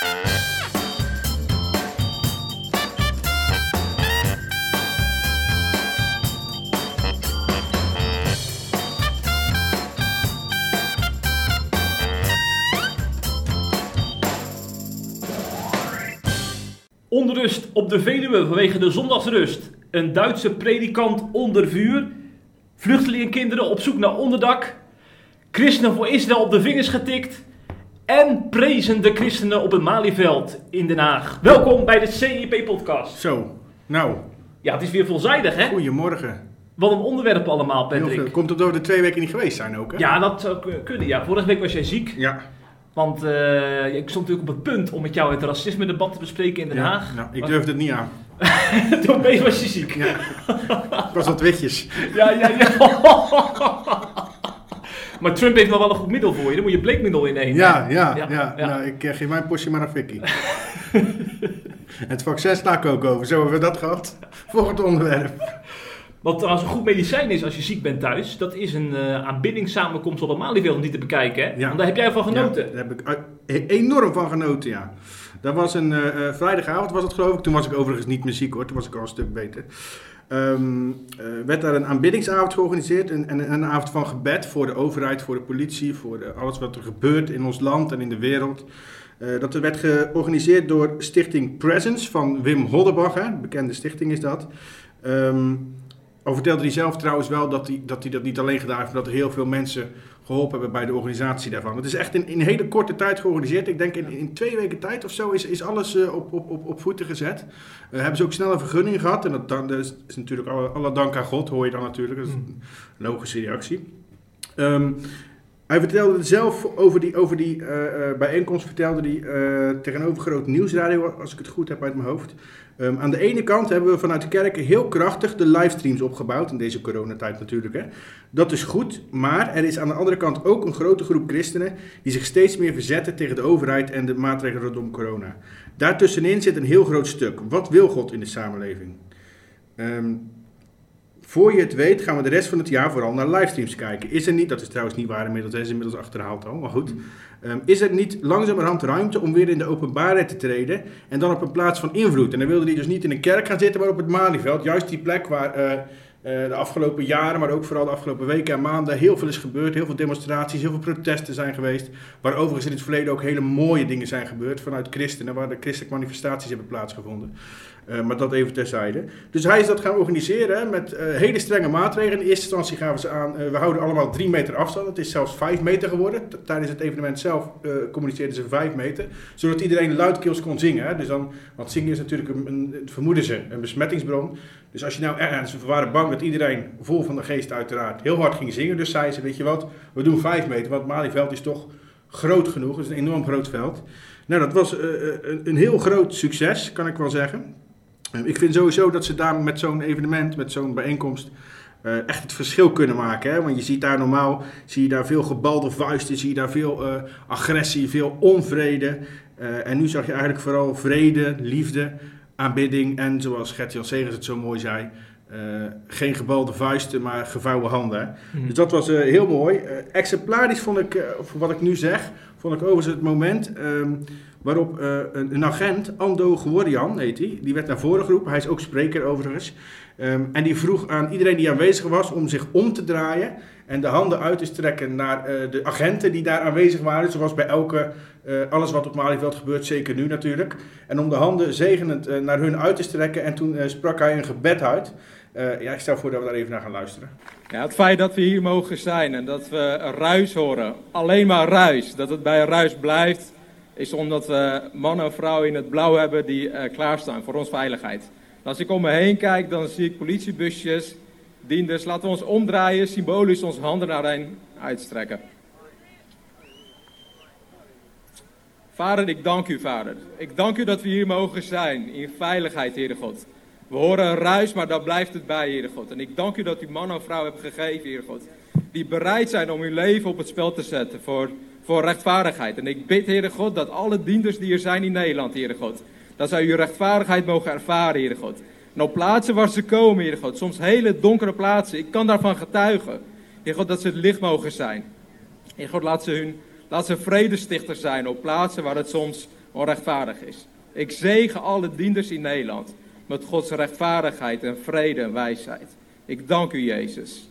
Onrust op de Veluwe vanwege de zondagsrust. Een Duitse predikant onder vuur. Vluchtelingenkinderen op zoek naar onderdak. Christenen voor Israël op de vingers getikt. En prezen de christenen op het Malieveld in Den Haag. Welkom bij de CIP-podcast. Zo, nou, Ja, het is weer veelzijdig, hè? goedemorgen. Wat een onderwerp allemaal, Patrick. Komt het door de twee weken niet geweest zijn ook, hè? Ja, dat zou kunnen. Ja, vorige week was jij ziek. Ja. Want eh, ik stond natuurlijk op het punt om met jou het racisme-debat te bespreken in Den ja. Haag. Nou, ik durfde het niet aan. Toen opeens was je ziek. Ja. ik was wat witjes. Ja, ja, ja. maar Trump heeft nog wel een goed middel voor je. Dan moet je bleekmiddel in nemen. Ja, ja, Ja. Nou, ik eh, geef mijn portie maar aan Vicky. het vaccin sla ik ook over. Zo hebben we dat gehad. Volgend onderwerp. Wat trouwens een goed medicijn is als je ziek bent thuis, dat is een eh aanbiddingssamenkomst op Malieveld om die te bekijken. Hè? Ja. Want daar heb jij van genoten. Ja, daar heb ik uit- e- enorm van genoten, ja. Dat was een eh, eh, vrijdagavond, was het geloof ik. Toen was ik overigens niet meer ziek hoor, toen was ik al een stuk beter. Ehm eh, werd daar een aanbiddingsavond georganiseerd. En, en een avond van gebed voor de overheid, voor de politie, voor alles wat er gebeurt in ons land en in de wereld. Eh, dat werd georganiseerd door Stichting Presence van Wim Hoddebach, bekende stichting is dat. Ehm vertelde hij zelf trouwens wel dat hij, dat hij dat niet alleen gedaan heeft, maar dat er heel veel mensen geholpen hebben bij de organisatie daarvan. Het is echt in, in een hele korte tijd georganiseerd. Ik denk in, in twee weken tijd of zo is, is alles eh, op, op, op, op voeten gezet. Eh, hebben ze ook snel een vergunning gehad. En dat, dan, dat is, is natuurlijk alle, alle dank aan God, hoor je dan natuurlijk. Dat is een logische reactie. Ehm, hij vertelde zelf over die, over die eh, eh, bijeenkomst, vertelde hij eh, tegenover Groot Nieuwsradio, als ik het goed heb uit mijn hoofd. Ehm, aan de ene kant hebben we vanuit de kerken heel krachtig de livestreams opgebouwd, in deze coronatijd natuurlijk. Hè. Dat is goed, maar er is aan de andere kant ook een grote groep christenen die zich steeds meer verzetten tegen de overheid en de maatregelen rondom corona. Daartussenin zit een heel groot stuk. Wat wil God in de samenleving? Ehm, voor je het weet gaan we de rest van het jaar vooral naar livestreams kijken. Is er niet, dat is trouwens niet waar inmiddels, hij is inmiddels achterhaald al, maar goed. Ehm, is er niet langzamerhand ruimte om weer in de openbaarheid te treden en dan op een plaats van invloed? En dan wilde hij dus niet in een kerk gaan zitten, maar op het Malieveld. Juist die plek waar eh, eh, de afgelopen jaren, maar ook vooral de afgelopen weken en maanden heel veel is gebeurd. Heel veel demonstraties, heel veel protesten zijn geweest. Waar overigens in het verleden ook hele mooie dingen zijn gebeurd vanuit christenen, waar de christelijke manifestaties hebben plaatsgevonden. Eh, maar dat even terzijde. Dus hij is dat gaan organiseren met eh, hele strenge maatregelen. In eerste instantie gaven ze aan, eh, we houden allemaal drie meter afstand. Het is zelfs vijf meter geworden. Tijdens het evenement zelf communiceerden ze vijf meter. Zodat iedereen luidkeels kon zingen. Dus dan, want zingen is natuurlijk, een, een, vermoeden ze, een besmettingsbron. Dus als je nou ergens, we waren bang dat iedereen, vol van de geest uiteraard, heel hard ging zingen. Dus zeiden ze, weet je wat, we doen vijf meter. Want Malieveld is toch groot genoeg. Het is een enorm groot veld. Nou, dat was een heel groot succes, kan ik wel zeggen. Eh, Ik vind sowieso dat ze daar met zo'n evenement, met zo'n bijeenkomst, eh, echt het verschil kunnen maken. Hè? Want je ziet daar normaal, zie je daar veel gebalde vuisten, zie je daar veel eh, agressie, veel onvrede. En nu zag je eigenlijk vooral vrede, liefde, aanbidding en zoals Gert-Jan Segers het zo mooi zei, geen gebalde vuisten, maar gevouwen handen. Mhm. Dus dat was heel mooi. Exemplarisch vond ik, voor wat ik nu zeg, vond ik overigens het moment ehm, waarop eh, een, een agent, Ando Geworian heet hij, die werd naar voren geroepen. Hij is ook spreker overigens. Ehm, en die vroeg aan iedereen die aanwezig was om zich om te draaien en de handen uit te strekken naar eh, de agenten die daar aanwezig waren. Zoals bij elke, eh, alles wat op Malieveld gebeurt, zeker nu natuurlijk. En om de handen zegenend naar hun uit te strekken en toen sprak hij een gebed uit. Ja, ik stel voor dat we daar even naar gaan luisteren. Ja, het feit dat we hier mogen zijn en dat we ruis horen, alleen maar ruis, dat het bij ruis blijft, is omdat we mannen en vrouwen in het blauw hebben die eh, klaarstaan voor onze veiligheid. Als ik om me heen kijk, dan zie ik politiebusjes, dienders. Laten we ons omdraaien, symbolisch onze handen naar hen uitstrekken. Vader, ik dank u, Vader. Ik dank u dat we hier mogen zijn, in veiligheid, Heere God. We horen een ruis, maar daar blijft het bij, Heere God. En ik dank u dat u man en vrouw hebt gegeven, Heere God. Die bereid zijn om hun leven op het spel te zetten voor, voor rechtvaardigheid. En ik bid, Heere God, dat alle dienders die er zijn in Nederland, Heere God. Dat zij uw rechtvaardigheid mogen ervaren, Heere God. En op plaatsen waar ze komen, Heere God. Soms hele donkere plaatsen. Ik kan daarvan getuigen. Heer God, dat ze het licht mogen zijn. Heer God, laat ze, hun, laat ze vredestichters zijn op plaatsen waar het soms onrechtvaardig is. Ik zegen alle dienders in Nederland met Gods rechtvaardigheid en vrede en wijsheid. Ik dank u, Jezus.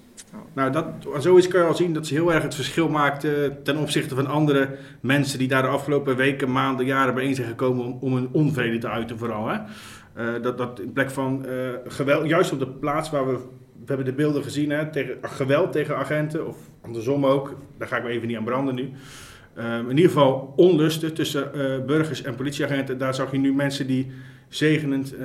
Nou, dat, zoiets kan je al zien dat ze heel erg het verschil maakte ten opzichte van andere mensen die daar de afgelopen weken, maanden, jaren bijeen zijn gekomen om, om hun onvrede te uiten vooral. Hè? Uh, dat, dat in plek van uh, geweld, juist op de plaats waar we, we hebben de beelden gezien, hè, tegen, geweld tegen agenten of andersom ook, daar ga ik me even niet aan branden nu. Uh, in ieder geval onlusten tussen burgers en politieagenten. Daar zag je nu mensen die zegenend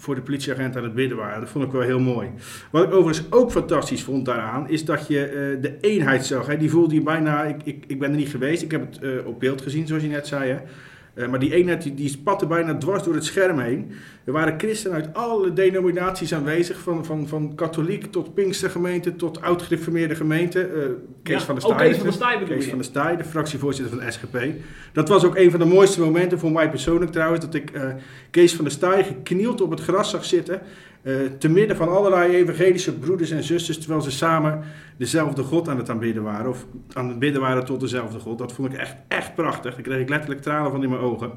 voor de politieagent aan het bidden waren. Dat vond ik wel heel mooi. Wat ik overigens ook fantastisch vond daaraan, is dat je uh, de eenheid zag. Hè. Die voelde je bijna, ik, ik, ik ben er niet geweest, ik heb het uh, op beeld gezien zoals je net zei. Hè. Uh, maar die eenheid die, die spatte bijna dwars door het scherm heen. Er waren christenen uit alle denominaties aanwezig, van, van, van katholiek tot Pinkstergemeente tot oud-gereformeerde gemeente. Uh, Kees Ja, van der ook Staaij. Kees van der Staaij Kees je? van der Staaij, de fractievoorzitter van de SGP. Dat was ook een van de mooiste momenten voor mij persoonlijk trouwens, dat ik eh, Kees van der Staaij geknield op het gras zag zitten. Eh, te midden van allerlei evangelische broeders en zusters, terwijl ze samen dezelfde God aan het aanbidden waren. Of aan het bidden waren tot dezelfde God. Dat vond ik echt, echt prachtig. Daar kreeg ik letterlijk tranen van in mijn ogen.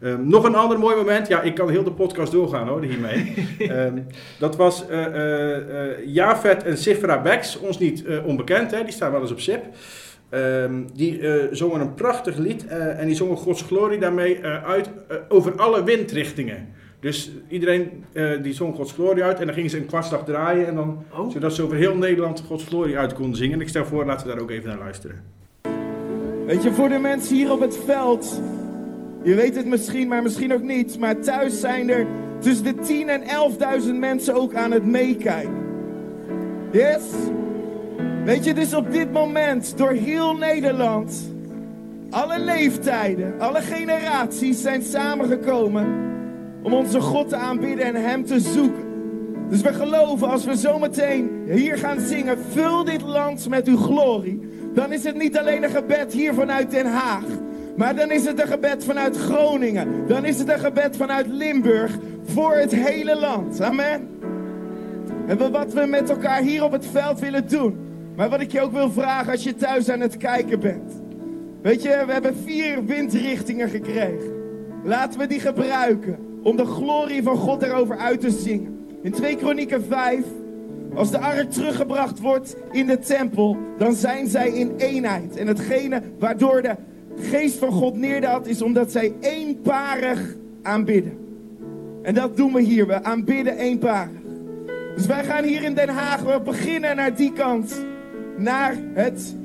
Ehm, nog een ander mooi moment. Ja, ik kan heel de podcast doorgaan hoor, hiermee. Ehm, dat was eh eh Jafet en Sifra Bex, ons niet onbekend, hè? die staan wel eens op SIP. Ehm, die zongen een prachtig lied en die zongen Gods glorie daarmee uit over alle windrichtingen. Dus iedereen eh, die zong Gods glorie uit en dan gingen ze een kwartslag draaien en dan, Oh. zodat ze over heel Nederland Gods glorie uit konden zingen. En ik stel voor, laten we daar ook even naar luisteren. Weet je, voor de mensen hier op het veld, je weet het misschien, maar misschien ook niet, maar thuis zijn er tussen de 10 en 11.000 mensen ook aan het meekijken. Yes? Weet je, dus op dit moment door heel Nederland, alle leeftijden, alle generaties zijn samengekomen om onze God te aanbidden en Hem te zoeken. Dus we geloven als we zometeen hier gaan zingen, vul dit land met uw glorie. Dan is het niet alleen een gebed hier vanuit Den Haag. Maar dan is het een gebed vanuit Groningen. Dan is het een gebed vanuit Limburg voor het hele land. Amen. En wat we met elkaar hier op het veld willen doen. Maar wat ik je ook wil vragen als je thuis aan het kijken bent. Weet je, we hebben vier windrichtingen gekregen. Laten we die gebruiken om de glorie van God erover uit te zingen. In 2 Kronieken 5, als de ark teruggebracht wordt in de tempel, dan zijn zij in eenheid. En hetgene waardoor de geest van God neerdaalt, is omdat zij eenparig aanbidden. En dat doen we hier, we aanbidden eenparig. Dus wij gaan hier in Den Haag, we beginnen naar die kant, naar het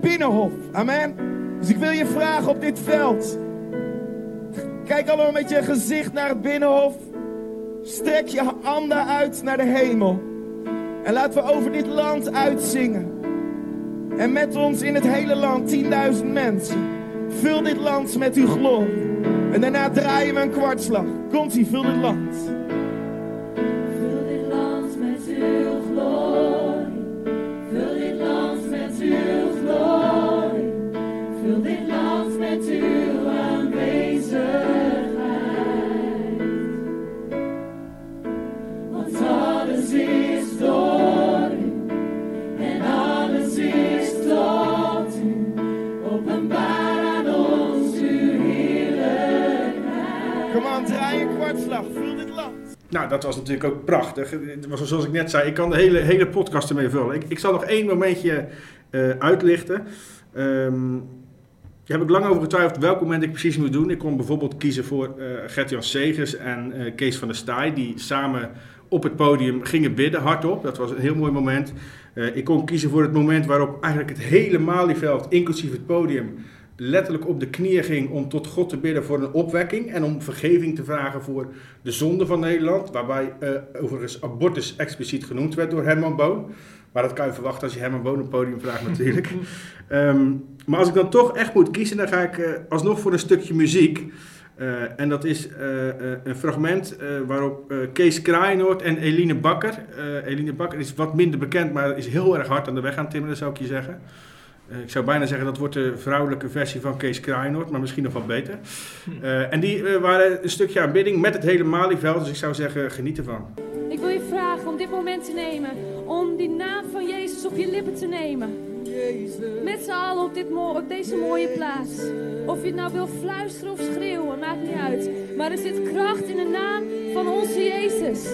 Binnenhof. Amen. Dus ik wil je vragen op dit veld. Kijk allemaal met je gezicht naar het Binnenhof. Strek je handen uit naar de hemel. En laten we over dit land uitzingen. En met ons in het hele land 10.000 mensen. Vul dit land met uw glorie. En daarna draaien we een kwartslag. Komt-ie, vul dit land. Dat was natuurlijk ook prachtig. Was zoals ik net zei, ik kan de hele, hele podcast ermee vullen. Ik, ik zal nog één momentje eh, uitlichten. Ehm daar heb ik lang over getwijfeld welk moment ik precies moet doen. Ik kon bijvoorbeeld kiezen voor eh Gert-Jan Segers en eh, Kees van der Staaij... die samen op het podium gingen bidden, hardop. Dat was een heel mooi moment. Ik kon kiezen voor het moment waarop eigenlijk het hele Malieveld, inclusief het podium... letterlijk op de knieën ging om tot God te bidden voor een opwekking... en om vergeving te vragen voor de zonde van Nederland... waarbij eh, overigens abortus expliciet genoemd werd door Herman Boon... Maar dat kan je verwachten als je Herman Boon een podium vraagt natuurlijk. Ehm, maar als ik dan toch echt moet kiezen, dan ga ik eh, alsnog voor een stukje muziek. Eh, en dat is een fragment waarop Kees Kraaienoord en Eline Bakker... Eline Bakker is wat minder bekend, maar is heel erg hard aan de weg aan timmeren, zou ik je zeggen. Eh, ik zou bijna zeggen dat wordt de vrouwelijke versie van Kees Kraaienoord, maar misschien nog wat beter. Eh, en die eh, waren een stukje aanbidding met het hele Malieveld, dus ik zou zeggen geniet ervan. Ik wil je vragen om dit moment te nemen. Om die naam van Jezus op je lippen te nemen. Met z'n allen op, dit op deze mooie plaats. Of je het nou wil fluisteren of schreeuwen, maakt niet uit. Maar er zit kracht in de naam van onze Jezus. Jezus,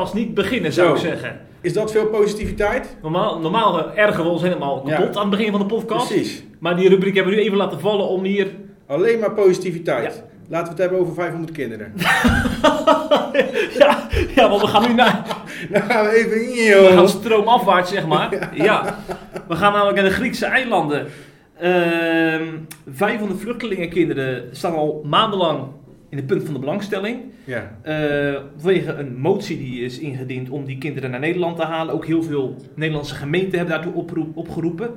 podcast niet beginnen, zou Zo. ik zeggen. Is dat veel positiviteit? Normaal, normaal eh, ergeren we ons helemaal Ja. kapot aan het begin van de podcast. Precies. Maar die rubriek hebben we nu even laten vallen om hier... Alleen maar positiviteit. Ja. Laten we het hebben over 500 kinderen. ja, ja, want we gaan nu naar... Dan gaan we even... We gaan stroomafwaarts, zeg maar. Ja. We gaan namelijk naar de Griekse eilanden. Ehm 500 vluchtelingenkinderen staan al maandenlang in het punt van de belangstelling. Ja. Eh, vanwege een motie die is ingediend om die kinderen naar Nederland te halen. Ook heel veel Nederlandse gemeenten hebben daartoe oproep, opgeroepen.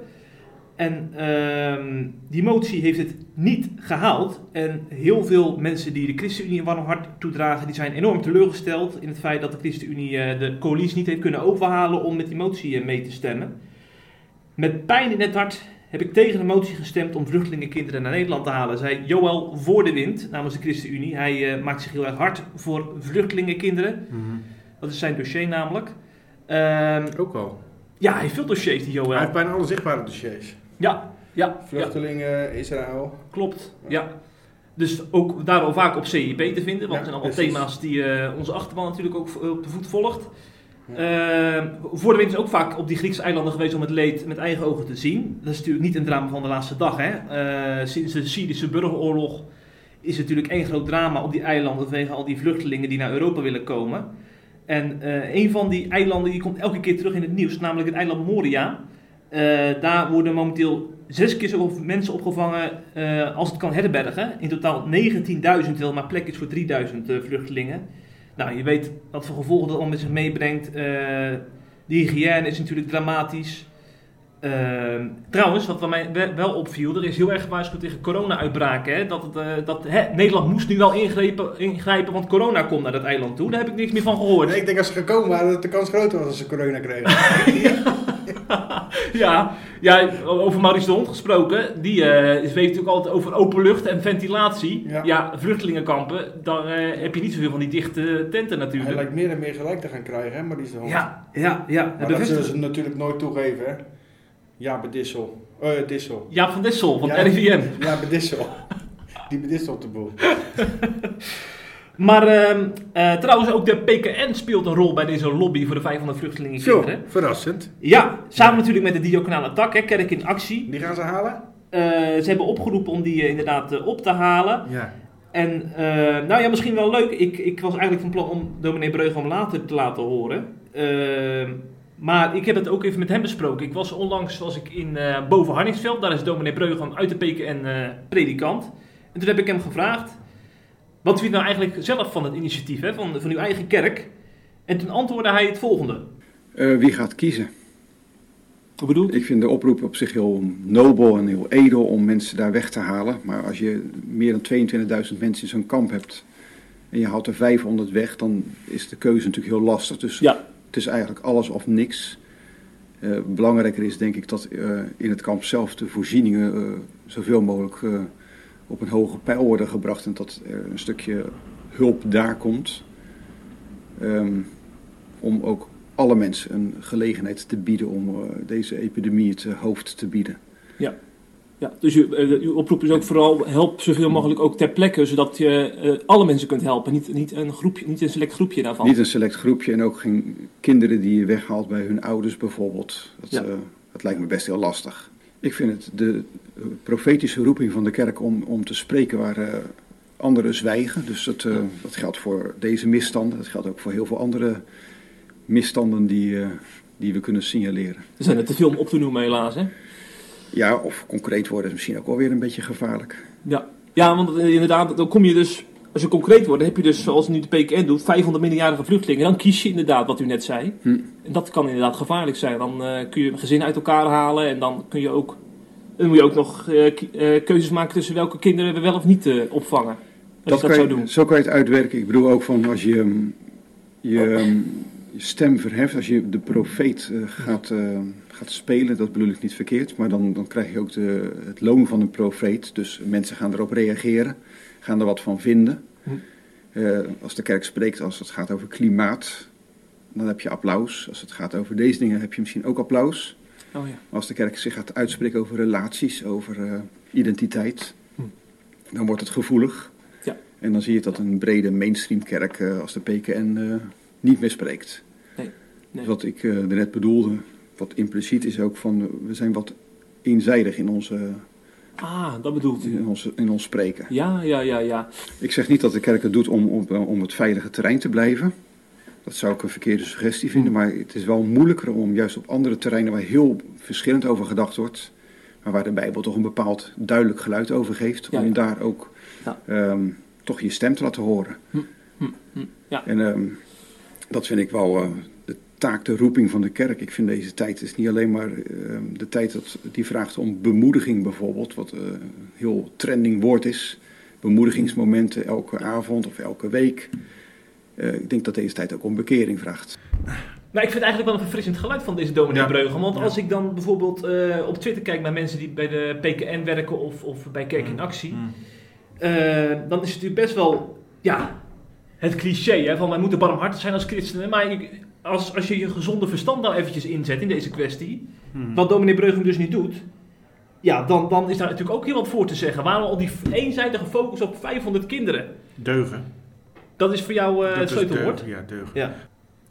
En ehm, die motie heeft het niet gehaald. En heel veel mensen die de ChristenUnie een warm hart toedragen, die zijn enorm teleurgesteld in het feit dat de ChristenUnie eh, de coalitie niet heeft kunnen overhalen om met die motie eh, mee te stemmen. Met pijn in het hart heb ik tegen de motie gestemd om vluchtelingenkinderen naar Nederland te halen, zei Joël Voor de Wind namens de ChristenUnie. Hij eh, maakt zich heel erg hard voor vluchtelingenkinderen. Dat is zijn dossier namelijk. Ehm, Ook al. ja, hij heeft veel dossiers, die Hij Joël. heeft bijna alle zichtbare dossiers. Ja, ja, ja, Vluchtelingen, Israël. klopt. Ja. Dus ook daarom vaak op CIP te vinden, want Ja, het zijn allemaal precies. thema's die eh, onze achterban natuurlijk ook op de voet volgt. Ehm, voor de wind is ook vaak op die Griekse eilanden geweest om het leed met eigen ogen te zien. Dat is natuurlijk niet een drama van de laatste dag. Hè? Eh, sinds de Syrische burgeroorlog is het natuurlijk één groot drama op die eilanden vanwege al die vluchtelingen die naar Europa willen komen. En eh, een van die eilanden die komt elke keer terug in het nieuws, namelijk het eiland Moria. Eh, daar worden momenteel zes keer zoveel mensen opgevangen als het kan herbergen. In totaal 19.000, terwijl maar plek is voor 3.000 eh, vluchtelingen. Nou, je weet wat voor gevolgen dat allemaal met zich meebrengt. Eh, de hygiëne is natuurlijk dramatisch. Ehm, trouwens, wat mij we- wel opviel, er is heel erg gewaarschuwd tegen corona-uitbraken. Dat, het, eh, dat hè, Nederland moest nu wel ingrijpen, ingrijpen, want corona komt naar dat eiland toe. Daar heb ik niks meer van gehoord. Nee, ik denk als ze gekomen waren dat de kans groter was als ze corona kregen. Ja, ja, over Maurice de Hond gesproken. Die eh weet natuurlijk altijd over open lucht en ventilatie. Ja. Ja, vluchtelingenkampen, dan eh, heb je niet zoveel van die dichte tenten Hij natuurlijk. lijkt meer en meer gelijk te gaan krijgen, hè, maar die is de hond. Ja, ja, ja. Maar De dat zullen ze natuurlijk nooit toegeven, hè. Ja, Bedissel. Eh, Dissel. Jaap van Dessel van Ja. RIVM. Ja, Bedissel. Die Bedissel op de boel. Maar ehm, eh, trouwens, ook de PKN speelt een rol bij deze lobby voor de 500 Zo, vluchtelingenkinderen. verrassend. Ja, samen natuurlijk met de diaconale tak, hè, Kerk in Actie. Die gaan ze halen? Eh, ze hebben opgeroepen om die eh, inderdaad op te halen. Ja. En nou ja, misschien wel leuk. Ik, ik was eigenlijk van plan om dominee Breugel later te laten horen. Eh, maar ik heb het ook even met hem besproken. Ik was onlangs was ik in boven Harningsveld. Daar is dominee Breugel uit de PKN predikant. En toen heb ik hem gevraagd... Wat vindt nou eigenlijk zelf van het initiatief hè, van, van uw eigen kerk? En toen antwoordde hij het volgende. Eh, wie gaat kiezen? Hoe bedoel Ik vind de oproep op zich heel nobel en heel edel om mensen daar weg te halen. Maar als je meer dan 22.000 mensen in zo'n kamp hebt en je haalt er 500 weg, dan is de keuze natuurlijk heel lastig. Dus Ja. het is eigenlijk alles of niks. Eh, belangrijker is denk ik dat eh, in het kamp zelf de voorzieningen zoveel mogelijk op een hoge pijl worden gebracht en dat er een stukje hulp daar komt. Ehm, om ook alle mensen een gelegenheid te bieden om eh, deze epidemie het hoofd te bieden. Ja, dus uw, eh, uw oproep is ook vooral help zoveel mogelijk ook ter plekke, zodat je eh, alle mensen kunt helpen. Niet, niet, een, groepje, niet een select groepje daarvan. Niet een select groepje en ook geen kinderen die je weghaalt bij hun ouders bijvoorbeeld. Dat, Ja. dat lijkt me best heel lastig. Ik vind het de eh, profetische roeping van de kerk om, om te spreken waar eh, anderen zwijgen. Dus dat, eh, dat geldt voor deze misstanden. Dat geldt ook voor heel veel andere misstanden die, die we kunnen signaleren. Er zijn er te veel om op te noemen helaas, hè? Ja, of concreet worden is misschien ook wel weer een beetje gevaarlijk. Ja, ja want inderdaad, dan kom je dus, als je concreet wordt, dan heb je dus, zoals nu de PKN doet, 500 minderjarige vluchtelingen. Dan kies je inderdaad wat u net zei. Hm. En dat kan inderdaad gevaarlijk zijn. Dan eh, kun je een gezin uit elkaar halen en dan kun je ook, dan moet je ook nog eh, eh, keuzes maken tussen welke kinderen we wel of niet opvangen. Dat kan je, doen. Zo kan je het uitwerken. Ik bedoel ook van als je um, je, um, je stem verheft, als je de profeet gaat, gaat spelen, dat bedoel ik niet verkeerd, maar dan, dan krijg je ook de, het loon van een profeet. Dus mensen gaan erop reageren, gaan er wat van vinden. Hm. Als de kerk spreekt, als het gaat over klimaat, dan heb je applaus. Als het gaat over deze dingen, heb je misschien ook applaus. Oh ja. Als de kerk zich gaat uitspreken over relaties, over eh, identiteit, Hm. dan wordt het gevoelig. Ja. En dan zie je dat een brede mainstream kerk eh, als de PKN eh, niet meer spreekt. Nee, nee. Wat ik eh net bedoelde, wat impliciet is ook van, we zijn wat eenzijdig in, onze, Ah, dat bedoelt u. in, ons, in ons spreken. Ja, ja, ja, ja. Ik zeg niet dat de kerk het doet om, om, om het veilige terrein te blijven. Dat zou ik een verkeerde suggestie vinden. Hm. Maar het is wel moeilijker om juist op andere terreinen waar heel verschillend over gedacht wordt. Maar waar de Bijbel toch een bepaald duidelijk geluid over geeft. Om ja. daar ook Ja. ehm, toch je stem te laten horen. Hm, hm, ja. En ehm, dat vind ik wel eh, de taak, de roeping van de kerk. Ik vind deze tijd is niet alleen maar ehm, de tijd dat, die vraagt om bemoediging bijvoorbeeld. Wat eh, een heel trending woord is. Bemoedigingsmomenten elke avond of elke week. Eh, ik denk dat deze tijd ook om bekering vraagt. Nou, ik vind het eigenlijk wel een verfrissend geluid van deze dominee Ja. Breugel. Want Ja. als ik dan bijvoorbeeld eh, op Twitter kijk naar mensen die bij de PKN werken of, of bij Kerk in Actie. eh, dan is het natuurlijk best wel, ja, het cliché hè, van wij moeten barmhartig zijn als christenen. Maar ik- als, als je je gezonde verstand nou eventjes inzet in deze kwestie, Hmm. wat dominee Breugel dus niet doet. Ja, dan, dan is daar natuurlijk ook heel wat voor te zeggen. Waarom al die eenzijdige focus op 500 kinderen? Deugen. Dat is voor jou eh, Dat het is sleutelwoord? Ja, deugen. Ja.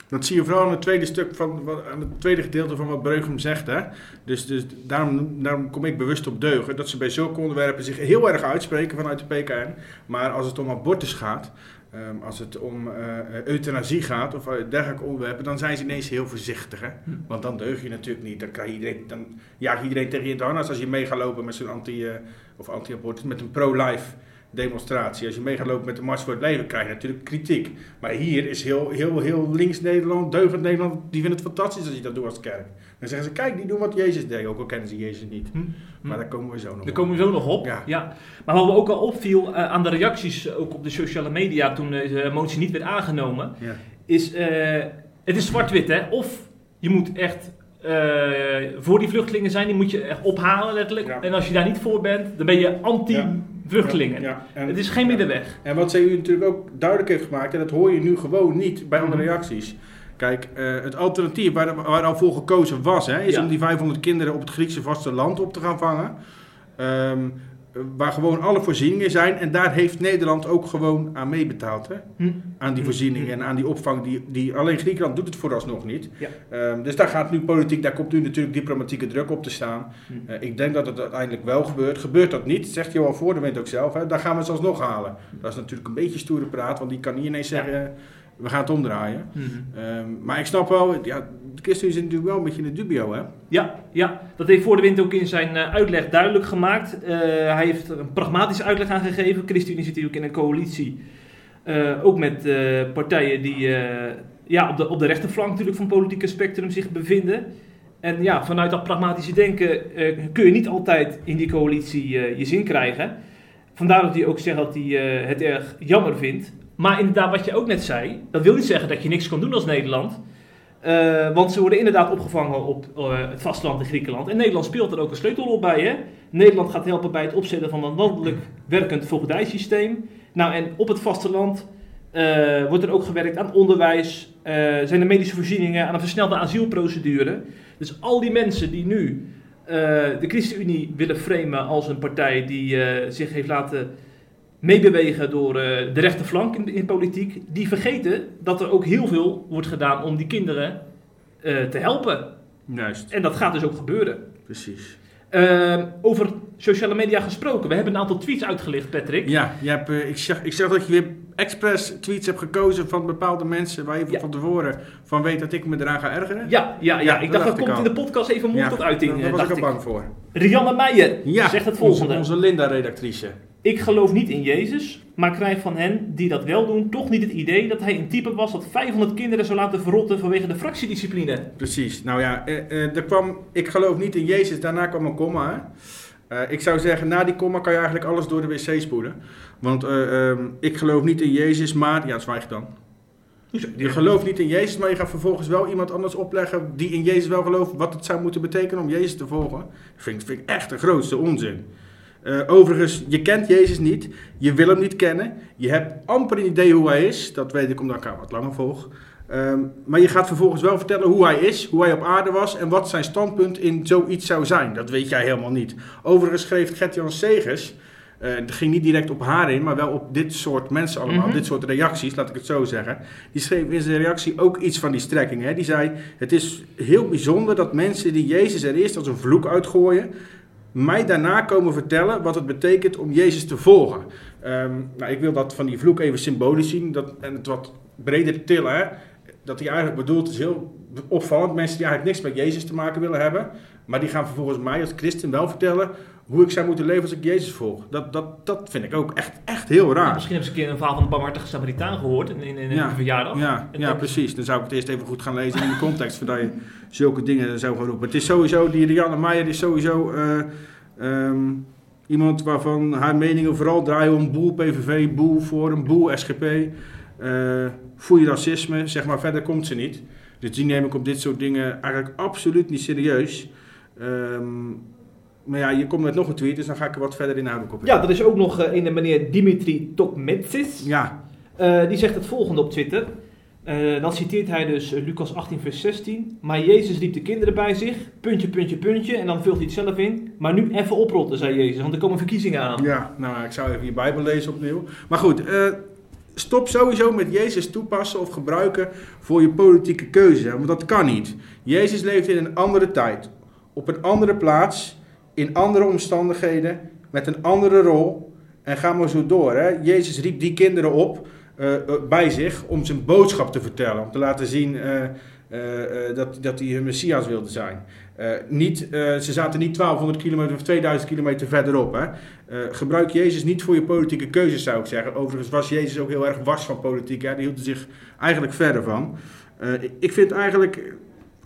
Dat zie je vooral in het tweede stuk van, aan het tweede gedeelte van wat Breugem zegt. Hè? Dus, dus daarom, daarom kom ik bewust op deugen. Dat ze bij zulke onderwerpen zich heel erg uitspreken vanuit de PKN. Maar als het om abortus gaat, ehm, als het om eh, euthanasie gaat of eh, dergelijke onderwerpen, dan zijn ze ineens heel voorzichtig. Hè? Hm. Want dan deug je natuurlijk niet. Dan, iedereen, dan jaag je iedereen tegen je harnas als je mee gaat lopen met zo'n anti- eh, of anti-abortus, met een pro-life demonstratie. Als je mee gaat lopen met de Mars voor het Leven, krijg je natuurlijk kritiek. Maar hier is heel, heel, heel links Nederland, deugend Nederland, die vinden het fantastisch als je dat doet als kerk. Dan zeggen ze, kijk, die doen wat Jezus deed, ook al kennen ze Jezus niet. Hm. Maar daar komen we zo nog Daar op. komen we zo nog op. Ja. Ja. Maar wat me ook al opviel eh, aan de reacties, eh, ook op de sociale media toen deze motie niet werd aangenomen, Ja. is eh, het is zwart-wit hè. Of je moet echt eh, voor die vluchtelingen zijn, die moet je echt ophalen letterlijk. Ja. En als je daar niet voor bent, dan ben je. Ja, ja. En- Het is geen ja. middenweg. En wat CU natuurlijk ook duidelijk heeft gemaakt, en dat hoor je nu gewoon niet bij andere Mhm. reacties. Kijk, eh, het alternatief waar, waar al voor gekozen was, hè, is Ja. om die 500 kinderen op het Griekse vasteland op te gaan vangen. Ehm, eh, waar gewoon alle voorzieningen zijn. En daar heeft Nederland ook gewoon aan meebetaald. Hè? Hm. Aan die Hm. voorzieningen Hm. en aan die opvang. Die, die, alleen Griekenland doet het vooralsnog niet. Ja. Ehm, dus daar gaat nu politiek, daar komt nu natuurlijk diplomatieke druk op te staan. Hm. Eh, ik denk dat het uiteindelijk wel gebeurt. Gebeurt dat niet, zegt Johan Voordewind ook zelf, hè, dan gaan we het alsnog halen. Dat is natuurlijk een beetje stoere praat, want die kan niet ineens zeggen, we gaan het omdraaien. Mhm. Ehm, maar ik snap wel, ja, de ChristenUnie zit natuurlijk wel een beetje in de dubio, hè? Ja, ja, dat heeft Voor de Wind ook in zijn eh, uitleg duidelijk gemaakt. Eh, hij heeft er een pragmatische uitleg aan gegeven. ChristenUnie zit natuurlijk in een coalitie. eh, ook met partijen die ja, op, de, op de rechterflank natuurlijk van het politieke spectrum zich bevinden. En ja, vanuit dat pragmatische denken kun je niet altijd in die coalitie je zin krijgen. Vandaar dat hij ook zegt dat hij het erg jammer vindt. Maar inderdaad, wat je ook net zei, dat wil niet zeggen dat je niks kan doen als Nederland. Eh, want ze worden inderdaad opgevangen op eh, het vasteland in Griekenland. En Nederland speelt er ook een sleutelrol bij. Hè? Nederland gaat helpen bij het opzetten van een landelijk werkend voogdijsysteem. Nou, en op het vasteland eh, wordt er ook gewerkt aan onderwijs, zijn er medische voorzieningen, aan een versnelde asielprocedure. Dus al die mensen die nu de ChristenUnie willen framen als een partij die zich heeft laten meebewegen door eh, de rechterflank in, in politiek, die vergeten dat er ook heel veel wordt gedaan om die kinderen eh, te helpen. Juist, En dat gaat dus ook gebeuren. precies. Ehm, over sociale media gesproken. We hebben een aantal tweets uitgelicht, Patrick. Ja, je hebt, eh, ik, zag, ik zag dat je weer expres tweets hebt gekozen van bepaalde mensen waar je Ja. van tevoren van weet dat ik me eraan ga ergeren. Ja, ja, ja. Ja, ik dacht dacht dat komt in de podcast even mond tot uiting. daar was ik er bang voor. Rianne Meijer Ja, zegt het onze, volgende. onze Linda-redactrice. Ik geloof niet in Jezus, maar krijg van hen die dat wel doen toch niet het idee dat hij een type was dat 500 kinderen zou laten verrotten vanwege de fractiediscipline. Precies. Nou ja, eh, eh, er kwam, ik geloof niet in Jezus, daarna kwam een komma. Hè? Eh, ik zou zeggen, na die komma kan je eigenlijk alles door de wc spoelen. Want eh, ehm, ik geloof niet in Jezus, maar... Ja, zwijg dan. Je gelooft niet in Jezus, maar je gaat vervolgens wel iemand anders opleggen die in Jezus wel gelooft, wat het zou moeten betekenen om Jezus te volgen. Dat vind ik echt de grootste onzin. Eh, overigens, je kent Jezus niet, je wil hem niet kennen, je hebt amper een idee hoe hij is, dat weet ik omdat ik hem wat langer volg. Ehm, maar je gaat vervolgens wel vertellen hoe hij is, hoe hij op aarde was en wat zijn standpunt in zoiets zou zijn. Dat weet jij helemaal niet. Overigens schreef Gert-Jan Segers, het ging niet direct op haar in, maar wel op dit soort mensen allemaal, Mhm. dit soort reacties, laat ik het zo zeggen. Die schreef in zijn reactie ook iets van die strekking. Hè? Die zei, het is heel bijzonder dat mensen die Jezus er eerst als een vloek uitgooien, mij daarna komen vertellen wat het betekent om Jezus te volgen. Ehm, nou, ik wil dat van die vloek even symbolisch zien dat, en het wat breder tillen. Hè? Dat hij eigenlijk bedoelt is heel opvallend. Mensen die eigenlijk niks met Jezus te maken willen hebben, maar die gaan vervolgens mij als christen wel vertellen hoe ik zou moeten leven als ik Jezus volg. Dat, dat, dat vind ik ook echt, echt heel raar. Misschien hebben ze een keer een verhaal van de barmhartige Samaritaan gehoord in, in, in Ja, een verjaardag. Ja, En ja, precies. Dan zou ik het eerst even goed gaan lezen in de context voordat je zulke dingen zou gaan roepen. Het is sowieso, die Rianne Meijer is sowieso eh, ehm, iemand waarvan haar meningen vooral draaien om boel PVV, boel Forum, boel SGP, eh foei racisme, zeg maar, verder komt ze niet. Dus die neem ik op dit soort dingen eigenlijk absoluut niet serieus. Ehm, maar ja, je komt met nog een tweet, dus dan ga ik er wat verder inhoudelijk op in. Ja, er is ook nog eh, een meneer Dimitri Tokmetsis. Ja, Eh, die zegt het volgende op Twitter. Eh, dan citeert hij dus Lucas 18, vers 16. Maar Jezus riep de kinderen bij zich. Puntje, puntje, puntje. En dan vult hij het zelf in. Maar nu even oprotten, zei Jezus. Want er komen verkiezingen aan. Ja, nou, ik zou even je Bijbel lezen opnieuw. Maar goed, stop sowieso met Jezus toepassen of gebruiken voor je politieke keuze. Want dat kan niet. Jezus leefde in een andere tijd, op een andere plaats, in andere omstandigheden, met een andere rol. En ga maar zo door. Hè. Jezus riep die kinderen op eh, eh, bij zich om zijn boodschap te vertellen. Om te laten zien eh, dat, dat hij hun Messias wilde zijn. Niet, ze zaten niet 1200 kilometer of 2000 kilometer verderop. Hè. Gebruik Jezus niet voor je politieke keuzes, zou ik zeggen. Overigens was Jezus ook heel erg was van politiek. Hè. Die hield zich eigenlijk verder van. Ik- vind eigenlijk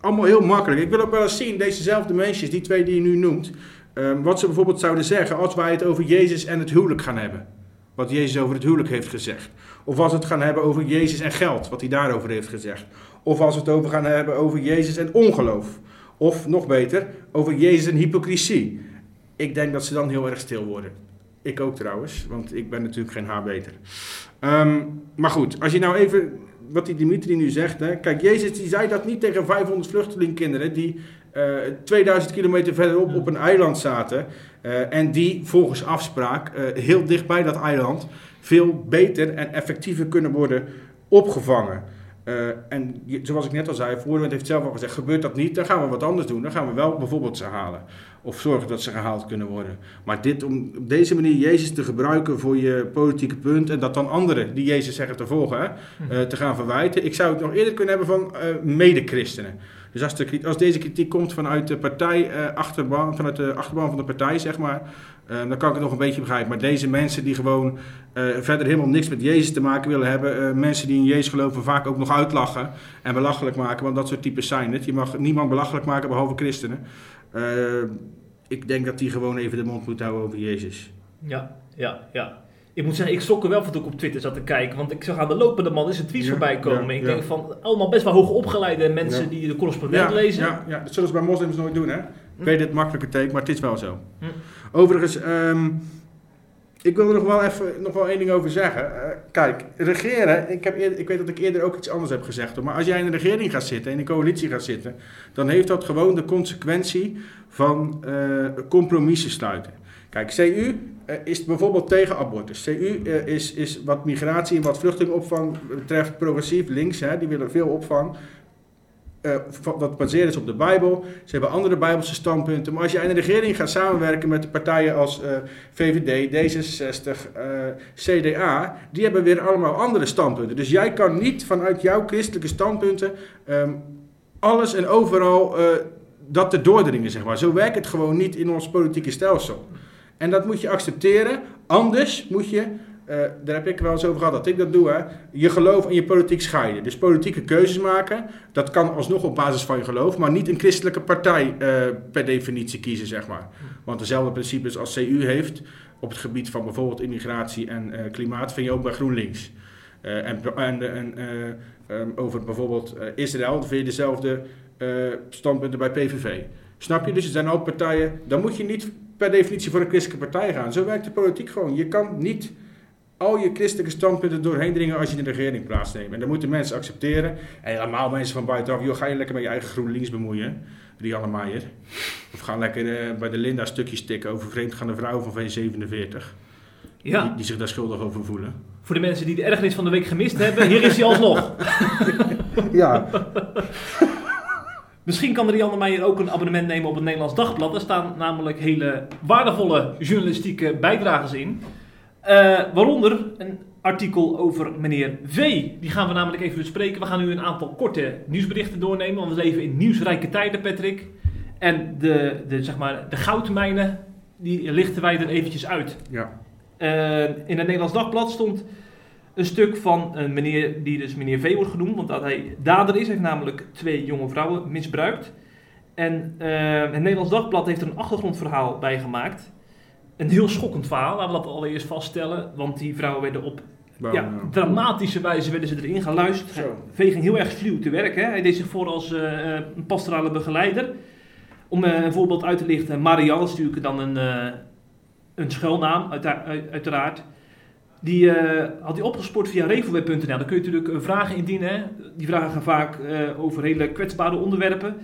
allemaal heel makkelijk. Ik wil ook wel eens zien, dezezelfde mensen, die twee die je nu noemt, eh, wat ze bijvoorbeeld zouden zeggen als wij het over Jezus en het huwelijk gaan hebben. Wat Jezus over het huwelijk heeft gezegd. Of als we het gaan hebben over Jezus en geld, wat hij daarover heeft gezegd. Of als we het over gaan hebben over Jezus en ongeloof. Of nog beter, over Jezus en hypocrisie. Ik denk dat ze dan heel erg stil worden. Ik ook trouwens, want ik ben natuurlijk geen haar beter. Ehm, maar goed, als je nou even wat die Dimitri nu zegt. Hè. Kijk, Jezus die zei dat niet tegen 500 vluchtelingkinderen die 2000 kilometer verderop op een eiland zaten. eh, en die volgens afspraak eh, heel dicht bij dat eiland veel beter en effectiever kunnen worden opgevangen. Eh, en zoals ik net al zei, Voorwend heeft zelf al gezegd, gebeurt dat niet, dan gaan we wat anders doen. Dan gaan we wel bijvoorbeeld ze halen. Of zorgen dat ze gehaald kunnen worden. Maar dit om op deze manier Jezus te gebruiken voor je politieke punt... en dat dan anderen die Jezus zeggen te volgen, hè, eh, te gaan verwijten. Ik zou het nog eerder kunnen hebben van eh mede-christenen. Dus als, deze kritiek komt vanuit de partij, eh, achterban, vanuit de achterban van de partij, zeg maar... eh, dan kan ik het nog een beetje begrijpen. Maar deze mensen die gewoon eh, verder helemaal niks met Jezus te maken willen hebben... mensen die in Jezus geloven vaak ook nog uitlachen en belachelijk maken... want dat soort types zijn het. Je mag niemand belachelijk maken behalve christenen. Ik denk dat die gewoon even de mond moet houden over Jezus. Ja, ja, ja. Ik moet zeggen, ik schrok er wel van toen ik op Twitter zat te kijken. Want ik zag aan de lopende man is een tweets Ja, voorbij komen. ja, ik denk van, allemaal best wel hoogopgeleide mensen Ja. die de correspondent lezen. Ja, ja, dat zullen ze bij moslims nooit doen, hè? Ik weet het makkelijke teken, maar het is wel zo. Hm. Overigens, ehm, ik wil er nog wel even nog wel één ding over zeggen. Eh, kijk, regeren, ik, heb eerder, ik weet dat ik eerder ook iets anders heb gezegd, maar als jij in de regering gaat zitten, in een coalitie gaat zitten, dan heeft dat gewoon de consequentie van eh, compromissen sluiten. Kijk, CU eh, is bijvoorbeeld tegen abortus. CU eh, is, is wat migratie en wat vluchtelingenopvang betreft progressief links. Hè, die willen veel opvang. van- wat gebaseerd is op de Bijbel. Ze hebben andere Bijbelse standpunten. Maar als je in de regering gaat samenwerken met partijen als VVD, D66, eh, CDA, die hebben weer allemaal andere standpunten. Dus jij kan niet vanuit jouw christelijke standpunten ehm, alles en overal dat te doordringen, zeg maar. Zo werkt het gewoon niet in ons politieke stelsel. En dat moet je accepteren. Anders moet je, eh, daar heb ik wel eens over gehad dat ik dat doe, hè, je geloof en je politiek scheiden. Dus politieke keuzes maken, dat kan alsnog op basis van je geloof, maar niet een christelijke partij eh, per definitie kiezen, zeg maar. Want dezelfde principes als CU heeft op het gebied van bijvoorbeeld immigratie en eh, klimaat, vind je ook bij GroenLinks. En en, eh, ehm, over bijvoorbeeld Israël vind je dezelfde standpunten bij PVV. Snap je? Dus er zijn ook partijen, dan moet je niet per definitie voor een christelijke partij gaan. Zo werkt de politiek gewoon. Je kan niet al je christelijke standpunten doorheen dringen als je in de regering plaatsneemt. En dat moeten mensen accepteren. En helemaal mensen van buitenaf, joh, ga je lekker met je eigen GroenLinks bemoeien, Rianne Meijer. Of ga lekker eh, bij de Linda stukjes tikken over vreemdgaande vrouwen van V47. Ja. Die, die zich daar schuldig over voelen. Voor de mensen die de ergernis van de week gemist hebben, hier is hij alsnog. Ja, Misschien kan Rianne Meijer ook een abonnement nemen op het Nederlands Dagblad. Daar staan namelijk hele waardevolle journalistieke bijdrages in. Eh, waaronder een artikel over meneer V. Die gaan we namelijk even bespreken. We gaan nu een aantal korte nieuwsberichten doornemen. Want we leven in nieuwsrijke tijden, Patrick. En de, de, zeg maar, de goudmijnen, die lichten wij er eventjes uit. ja. Eh, in het Nederlands Dagblad stond een stuk van een meneer die dus meneer V wordt genoemd, want dat hij dader is, heeft namelijk twee jonge vrouwen misbruikt. En eh, het Nederlands Dagblad heeft er een achtergrondverhaal bij gemaakt. Een heel schokkend verhaal, laten we dat allereerst vaststellen, want die vrouwen werden op ja, nou? dramatische wijze werden ze erin geluisterd. Zo. V ging heel erg sluw te werk. Hè? Hij deed zich voor als eh, eh, een pastorale begeleider. Om eh, een voorbeeld uit te lichten, Marianne is natuurlijk dan een, eh, een schuilnaam, uitera- uit- uiteraard. Die eh, had hij opgespoord via revelweb.nl. Daar kun je natuurlijk eh, vragen indienen. Die vragen gaan vaak eh, over hele kwetsbare onderwerpen.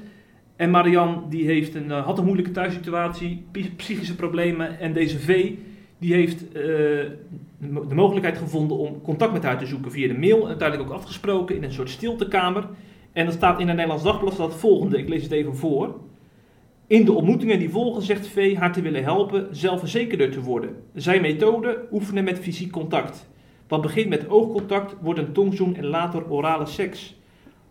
En Marianne die heeft een, had een moeilijke thuissituatie, psy- psychische problemen. En deze V die heeft de mogelijkheid gevonden om contact met haar te zoeken via de mail. En uiteindelijk ook afgesproken in een soort stiltekamer. En dat staat in het Nederlands Dagblad het volgende. Ik lees het even voor. In de ontmoetingen die volgen zegt V haar te willen helpen zelfverzekerder te worden. Zijn methode oefenen met fysiek contact. Wat begint met oogcontact wordt een tongzoen en later orale seks.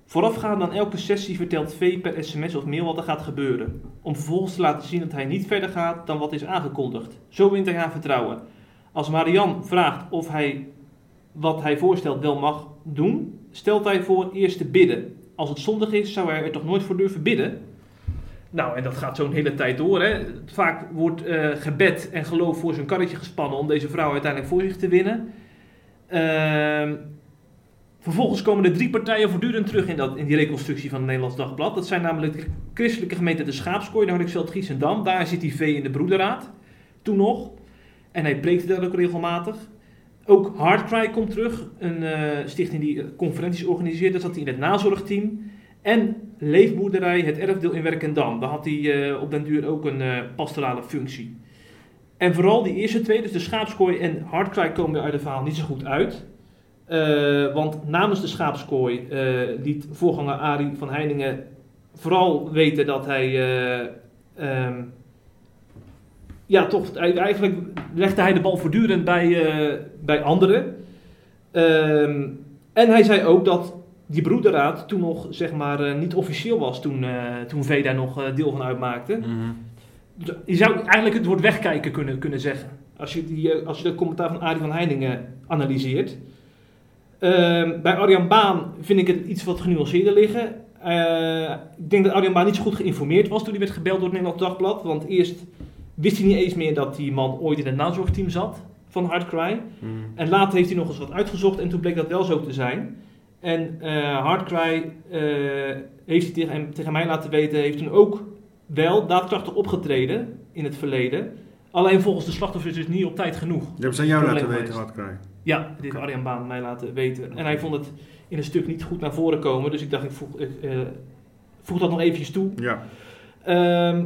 Voorafgaand aan elke sessie vertelt V per sms of mail wat er gaat gebeuren. Om vervolgens te laten zien dat hij niet verder gaat dan wat is aangekondigd. Zo wint hij haar vertrouwen. Als Marianne vraagt of hij wat hij voorstelt wel mag doen, stelt hij voor eerst te bidden. Als het zondig is, zou hij er toch nooit voor durven bidden? Nou, en dat gaat zo'n hele tijd door. Hè. Vaak wordt eh, gebed en geloof voor zijn karretje gespannen om deze vrouw uiteindelijk voor zich te winnen. Ehm, vervolgens komen de drie partijen voortdurend terug in, dat, in die reconstructie van het Nederlands Dagblad. Dat zijn namelijk de christelijke gemeente De Schaapskooi, Hardingsveld, Giesendam. Daar zit die V in de broederraad, toen nog. En hij preekte daar ook regelmatig. ook Hardcry komt terug, een eh, stichting die eh, conferenties organiseert. Daar zat hij in het nazorgteam. En Leefboerderij, het erfdeel in Werkendam. Daar had hij eh, op den duur ook een eh, pastorale functie. En vooral die eerste twee, dus de schaapskooi en Hardcry, komen uit het verhaal niet zo goed uit. Eh, want namens de schaapskooi liet voorganger Arie van Heiningen vooral weten dat hij. eh, ehm, ja, toch, eigenlijk legde hij de bal voortdurend bij, bij anderen. Ehm, en hij zei ook dat die broederraad toen nog zeg maar, eh, niet officieel was, toen, eh toen V daar nog eh, deel van uitmaakte. Dus Je zou eigenlijk het woord wegkijken kunnen, kunnen zeggen. Als je, die, als je dat commentaar van Arie van Heiningen analyseert. Ehm, bij Arjan Baan vind ik het iets wat genuanceerder liggen. Ik denk dat Arjan Baan niet zo goed geïnformeerd was toen hij werd gebeld door het Nederlands Dagblad. Want eerst wist hij niet eens meer dat die man ooit in het nazorgteam zat van Hardcry. En later heeft hij nog eens wat uitgezocht en toen bleek dat wel zo te zijn. En eh Hardcry eh, heeft hij tegen, hem- tegen mij laten weten, heeft toen ook wel daadkrachtig opgetreden in het verleden. Alleen volgens de slachtoffers dus niet op tijd genoeg. Je hebt ze aan jou laten weten, krijg. Ja, dit heeft Arjan Baan mij laten weten. En hij vond het in een stuk niet goed naar voren komen. Dus ik dacht, ik voeg, ik, eh, voeg dat nog eventjes toe. Ja. Ehm,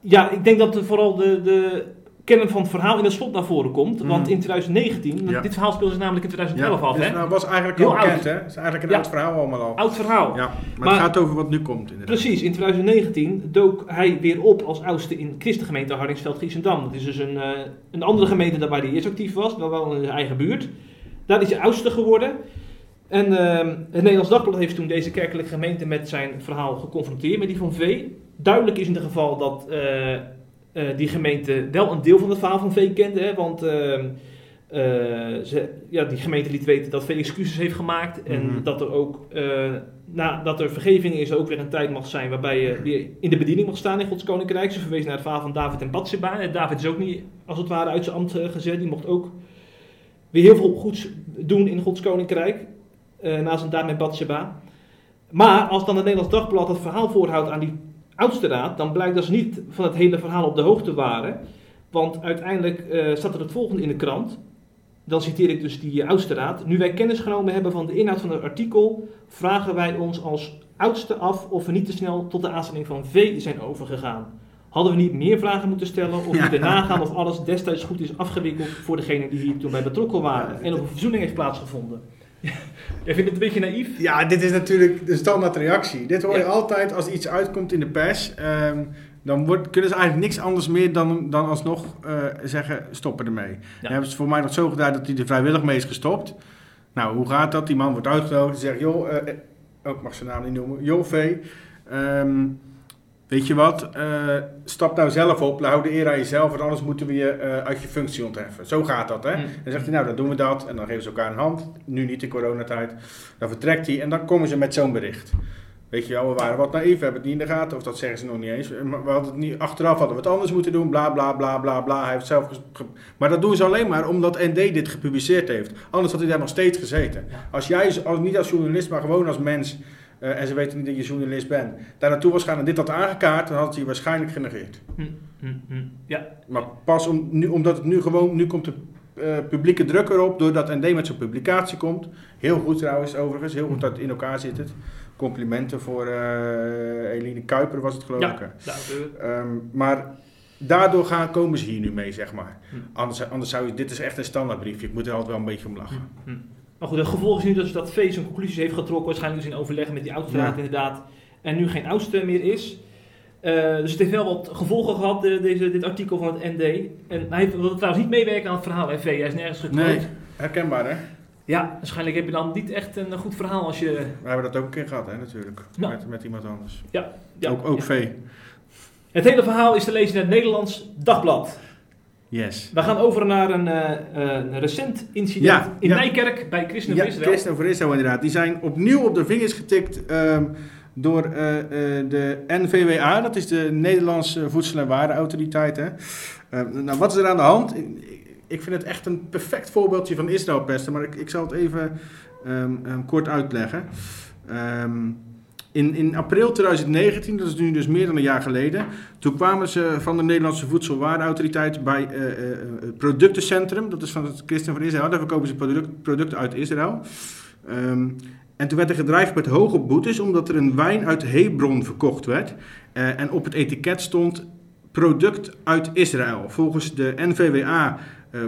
ja, ik denk dat vooral de, de kern van het verhaal in het slot naar voren komt. Mhm. Want in 2019, want Ja. dit verhaal speelde zich namelijk in 2011 af. Dus Hè? nou, was eigenlijk Heel al bekend, hè? Het is eigenlijk een Ja. oud verhaal allemaal al. Oud verhaal. Ja, maar, Maar- het gaat over wat nu komt, inderdaad. Precies, in 2019 dook hij weer op als oudste in christengemeente Hardingsveld-Giessendam. Dat is dus een, eh, een andere gemeente dan waar hij eerst actief was, maar wel in zijn eigen buurt. Daar is hij oudste geworden. En ehm, het Nederlands Dagblad heeft toen deze kerkelijke gemeente met zijn verhaal geconfronteerd, met die van V. Duidelijk is in ieder geval dat eh, eh, die gemeente wel een deel van het verhaal van V kende, hè, want ehm, eh, ze, ja, die gemeente liet weten dat V excuses heeft gemaakt en Mhm. dat er ook, eh, nadat er vergeving is, ook weer een tijd mag zijn waarbij je weer in de bediening mag staan in Gods Koninkrijk. Ze verwees naar het verhaal van David en Bathsheba. En David is ook niet, als het ware, uit zijn ambt gezet. Die mocht ook weer heel veel goeds doen in Gods Koninkrijk, na zijn daad met Bathsheba. Maar als dan het Nederlands Dagblad het verhaal voorhoudt aan die oudste raad, dan blijkt dat ze niet van het hele verhaal op de hoogte waren. Want uiteindelijk eh, staat er het volgende in de krant. Dan citeer ik dus die eh, oudste raad. Nu wij kennis genomen hebben van de inhoud van het artikel, vragen wij ons als oudste af of we niet te snel tot de aanstelling van V zijn overgegaan. Hadden we niet meer vragen moeten stellen of Ja. moeten nagaan of alles destijds goed is afgewikkeld voor degenen die hier toen bij betrokken waren en of een verzoening heeft plaatsgevonden. Jij vindt het een beetje naïef? Ja, dit is natuurlijk de standaard reactie. Dit hoor je Ja. altijd als iets uitkomt in de pers. ehm, dan wordt, kunnen ze eigenlijk niks anders meer dan, dan alsnog eh, zeggen stoppen ermee. Dan hebben ze voor mij nog zo gedaan dat hij er vrijwillig mee is gestopt. Nou, hoe gaat dat? Die man wordt uitgenodigd en zegt, joh, oh, ik mag zijn naam niet noemen, joh V, ehm, weet je wat, Eh, stap nou zelf op, hou de eer aan jezelf, want anders moeten we je eh, uit je functie ontheffen. Zo gaat dat, hè? Mm. Dan zegt hij, nou, dan doen we dat. En dan geven ze elkaar een hand. Nu niet in coronatijd. Dan vertrekt hij en dan komen ze met zo'n bericht. Weet je wel, we waren wat naïef, we hebben het niet in de gaten. Of dat zeggen ze nog niet eens. Maar We hadden het niet, achteraf hadden we het anders moeten doen. Bla, bla, bla, bla, bla. Hij heeft zelf... maar dat doen ze alleen maar omdat ND dit gepubliceerd heeft. Anders had hij daar nog steeds gezeten. Als jij, als, niet als journalist, maar gewoon als mens... eh, en ze weten niet dat je journalist bent. Daar naartoe was gaan en dit had aangekaart... dan had hij waarschijnlijk genegeerd. Hm, hm, hm. Ja, Maar pas om, nu, omdat het nu gewoon, nu komt de eh, publieke druk erop, doordat ND met zo'n publicatie komt. Heel goed trouwens, overigens, heel goed dat het in elkaar zit het. Complimenten voor eh, Eline Kuiper was het geloof ik. ja, het. Ehm, maar daardoor gaan, komen ze hier nu mee, zeg maar. Anders, anders zou je, dit is echt een standaardbriefje, ik moet er altijd wel een beetje om lachen. Maar goed, het gevolg is nu dus dat V zijn conclusies heeft getrokken, waarschijnlijk dus in overleg met die oudste raad Ja. inderdaad, en nu geen oudste meer is. Eh, dus het heeft wel wat gevolgen gehad, de- deze, dit artikel van het ND. En hij wil trouwens niet meewerken aan het verhaal, hè, V. Hij is nergens gekloot. Nee, herkenbaar hè? Ja, waarschijnlijk heb je dan niet echt een goed verhaal als je... We hebben dat ook een keer gehad hè, natuurlijk. Ja. Met, met iemand anders. Ja, ja, ook ook ja. V. Het hele verhaal is te lezen in het Nederlands Dagblad. Yes. We gaan over naar een, eh, eh, recent incident Ja, in ja. Nijkerk bij Christen Ja, Israël. Christen voor Israël inderdaad. Die zijn opnieuw op de vingers getikt ehm, door eh, de NVWA. Dat is de Nederlandse Voedsel- en Warenautoriteit. Hè. Ehm, nou, wat is er aan de hand? Ik, ik vind het echt een perfect voorbeeldje van Israël pesten. Maar ik, ik zal het even ehm, kort uitleggen. Ehm, In, in april 2019, dat is nu dus meer dan een jaar geleden, toen kwamen ze van de Nederlandse Voedselwarenautoriteit bij eh, eh, eh, het productencentrum, dat is van het Christen van Israël, daar verkopen ze product- producten uit Israël. Ehm, en toen werd er gedreigd met hoge boetes omdat er een wijn uit Hebron verkocht werd. En op het etiket stond product uit Israël. Volgens de NVWA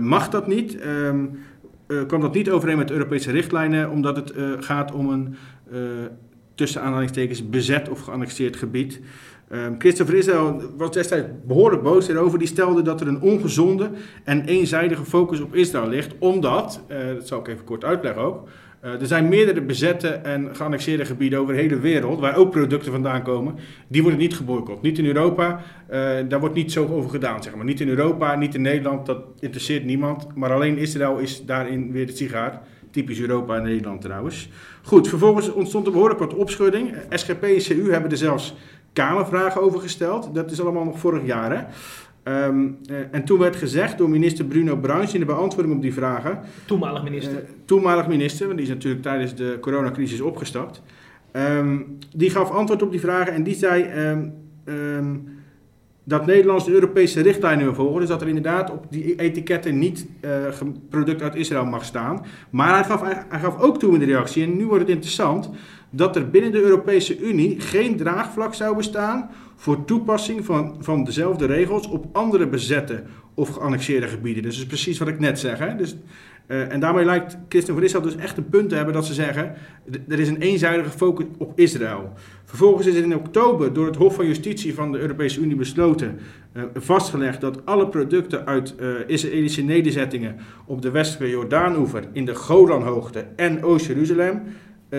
mag dat niet. Eh, kwam dat niet overeen met Europese richtlijnen, omdat het gaat om een tussen aanhalingstekens bezet of geannexeerd gebied. Ehm Christopher Israël was destijds behoorlijk boos hierover. Die stelde dat er een ongezonde en eenzijdige focus op Israël ligt, omdat, eh, dat zal ik even kort uitleggen ook, eh, er zijn meerdere bezette en geannexeerde gebieden over de hele wereld, waar ook producten vandaan komen, die worden niet geboycott. Niet in Europa, eh, daar wordt niet zo over gedaan, zeg maar. Niet in Europa, niet in Nederland, dat interesseert niemand. Maar alleen Israël is daarin weer de sigaar. Typisch Europa en Nederland trouwens. Goed, vervolgens ontstond er behoorlijk wat opschudding. SGP en CU hebben er zelfs Kamervragen over gesteld. Dat is allemaal nog vorig jaar, hè. Ehm, eh, en toen werd gezegd door minister Bruno Bruins in de beantwoording op die vragen... Toenmalig minister. eh, toenmalig minister, want die is natuurlijk tijdens de coronacrisis opgestapt. Ehm, die gaf antwoord op die vragen en die zei ehm, dat Nederland de Europese richtlijnen wil volgen. Dus dat er inderdaad op die etiketten niet eh, product uit Israël mag staan. Maar hij gaf, hij gaf ook toe in de reactie, en nu wordt het interessant, dat er binnen de Europese Unie geen draagvlak zou bestaan voor toepassing van, van dezelfde regels op andere bezette of geannexeerde gebieden. Dus dat is precies wat ik net zeg. Hè? Dus, eh, en daarmee lijkt Christen van Israël dus echt een punt te hebben dat ze zeggen, er is een eenzijdige focus op Israël. Vervolgens is er in oktober door het Hof van Justitie van de Europese Unie besloten, eh, vastgelegd dat alle producten uit eh, Israëlische nederzettingen op de westelijke Jordaanoever, in de Golanhoogte en Oost-Jeruzalem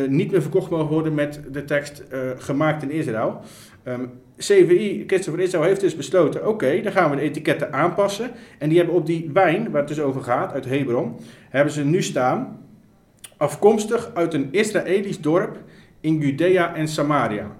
niet meer verkocht mogen worden met de tekst gemaakt in Israël. Ehm, CVI, Christopher Israël, heeft dus besloten, oké, dan gaan we de etiketten aanpassen. En die hebben op die wijn, waar het dus over gaat, uit Hebron, hebben ze nu staan, afkomstig uit een Israëlisch dorp in Judea en Samaria.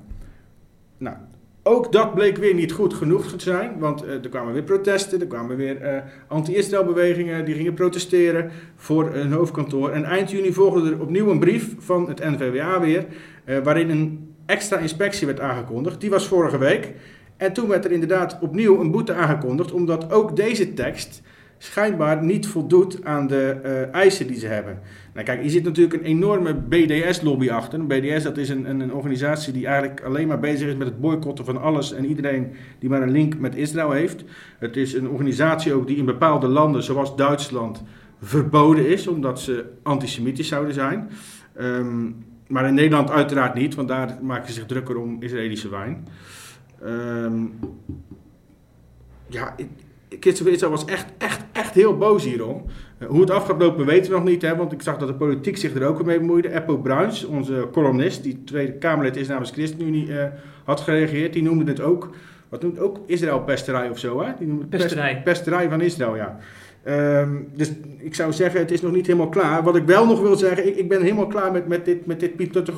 Nou, ook dat bleek weer niet goed genoeg te zijn, want eh, er kwamen weer protesten, er kwamen weer eh, anti-Israël bewegingen, die gingen protesteren voor hun hoofdkantoor. En eind juni volgde er opnieuw een brief van het NVWA weer, eh, waarin een extra inspectie werd aangekondigd. Die was vorige week. En toen werd er inderdaad opnieuw een boete aangekondigd, omdat ook deze tekst schijnbaar niet voldoet aan de eh, eisen die ze hebben. Nou kijk, hier zit natuurlijk een enorme BDS-lobby achter. BDS dat is een, een, een organisatie die eigenlijk alleen maar bezig is met het boycotten van alles en iedereen die maar een link met Israël heeft. Het is een organisatie ook die in bepaalde landen, zoals Duitsland, verboden is, omdat ze antisemitisch zouden zijn. Ehm, maar in Nederland uiteraard niet, want daar maken ze zich drukker om Israëlische wijn. Ehm, ja, Israël was echt, echt, echt heel boos hierom. Eh, hoe het af gaat lopen weten we nog niet, hè, want ik zag dat de politiek zich er ook weer mee bemoeide. Eppo Bruins, onze columnist, die Tweede Kamerlid is namens ChristenUnie, eh, had gereageerd. Die noemde het ook, wat noemt ook Israël-pesterij of zo, hè? Die noemde pest- Pesterij. pesterij van Israël, ja. Ehm, dus ik zou zeggen, het is nog niet helemaal klaar. Wat ik wel nog wil zeggen, ik, ik ben helemaal klaar met, met dit, met dit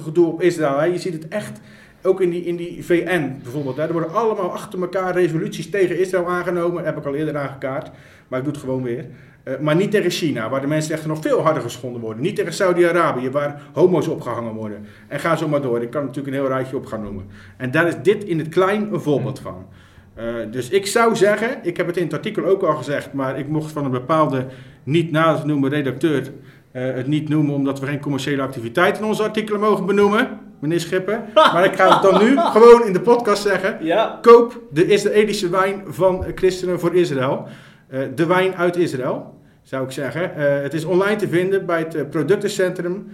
gedoe op Israël. Hè. Je ziet het echt, ook in die, in die VN bijvoorbeeld. Hè. Er worden allemaal achter elkaar resoluties tegen Israël aangenomen. Heb ik al eerder aangekaart, maar ik doe het gewoon weer. Eh, maar niet tegen China, waar de mensenrechten nog veel harder geschonden worden. Niet tegen Saudi-Arabië, waar homo's opgehangen worden. En ga zo maar door. Ik kan natuurlijk een heel rijtje op gaan noemen. En daar is dit in het klein een voorbeeld van. Eh, dus ik zou zeggen, ik heb het in het artikel ook al gezegd, maar ik mocht van een bepaalde niet na te noemen redacteur eh, het niet noemen omdat we geen commerciële activiteit in onze artikelen mogen benoemen, meneer Schipper. Maar ik ga het dan nu gewoon in de podcast zeggen. Ja. Koop de Israëlische wijn van Christenen voor Israël. Eh, de wijn uit Israël, zou ik zeggen. Het is online te vinden bij het productencentrum.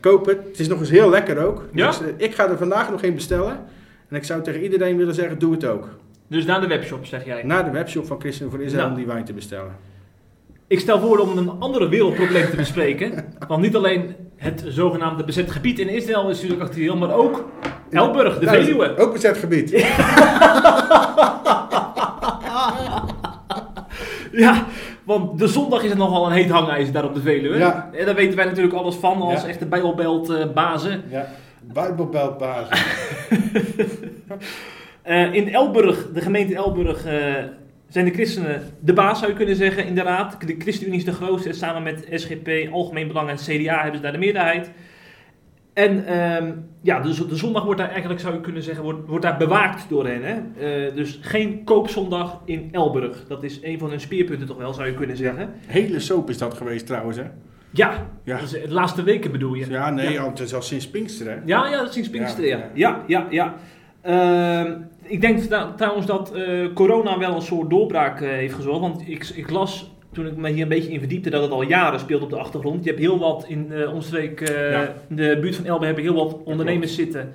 Koop het. Het is nog eens heel lekker ook. Ja? Dus, ik ga er vandaag nog een bestellen. En ik zou tegen iedereen willen zeggen, doe het ook. Dus naar de webshop, zeg jij. Naar de webshop van Christen voor Israël Nou. om die wijn te bestellen. Ik stel voor om een andere wereldprobleem te bespreken. Want niet alleen het zogenaamde bezet gebied in Israël is natuurlijk actueel, maar ook Elburg, de Nou, Veluwe. Ook bezet gebied. Ja, want de zondag is er nogal een heet hangijzer daar op de Veluwe. Ja. En daar weten wij natuurlijk alles van als Ja. echte Bijbelbelt eh, bazen. Ja, Bijbelbeltbasis. Eh, in Elburg, de gemeente Elburg, eh, zijn de christenen de baas, zou je kunnen zeggen, in de raad. De ChristenUnie is de grootste. Samen met SGP, Algemeen Belang en CDA hebben ze daar de meerderheid. En ehm, ja, dus de zondag wordt daar eigenlijk, zou je kunnen zeggen, wordt, wordt daar bewaakt door hen. Hè? Eh, dus geen koopzondag in Elburg. Dat is een van hun speerpunten toch wel, zou je kunnen zeggen. Hele soap is dat geweest trouwens, hè? Ja, Ja. de laatste weken bedoel je. Ja, nee, Ja. al, het is al sinds Pinkster, hè? Ja, ja, sinds Pinksteren, ja. Ja, Ja, ja, ja. Ehm, ik denk trouwens dat eh, corona wel een soort doorbraak eh, heeft gezorgd. Want ik, ik las, toen ik me hier een beetje in verdiepte, dat het al jaren speelt op de achtergrond. Je hebt heel wat in omstreek, eh, Ja. in de buurt van Elbe hebben heel wat ondernemers zitten...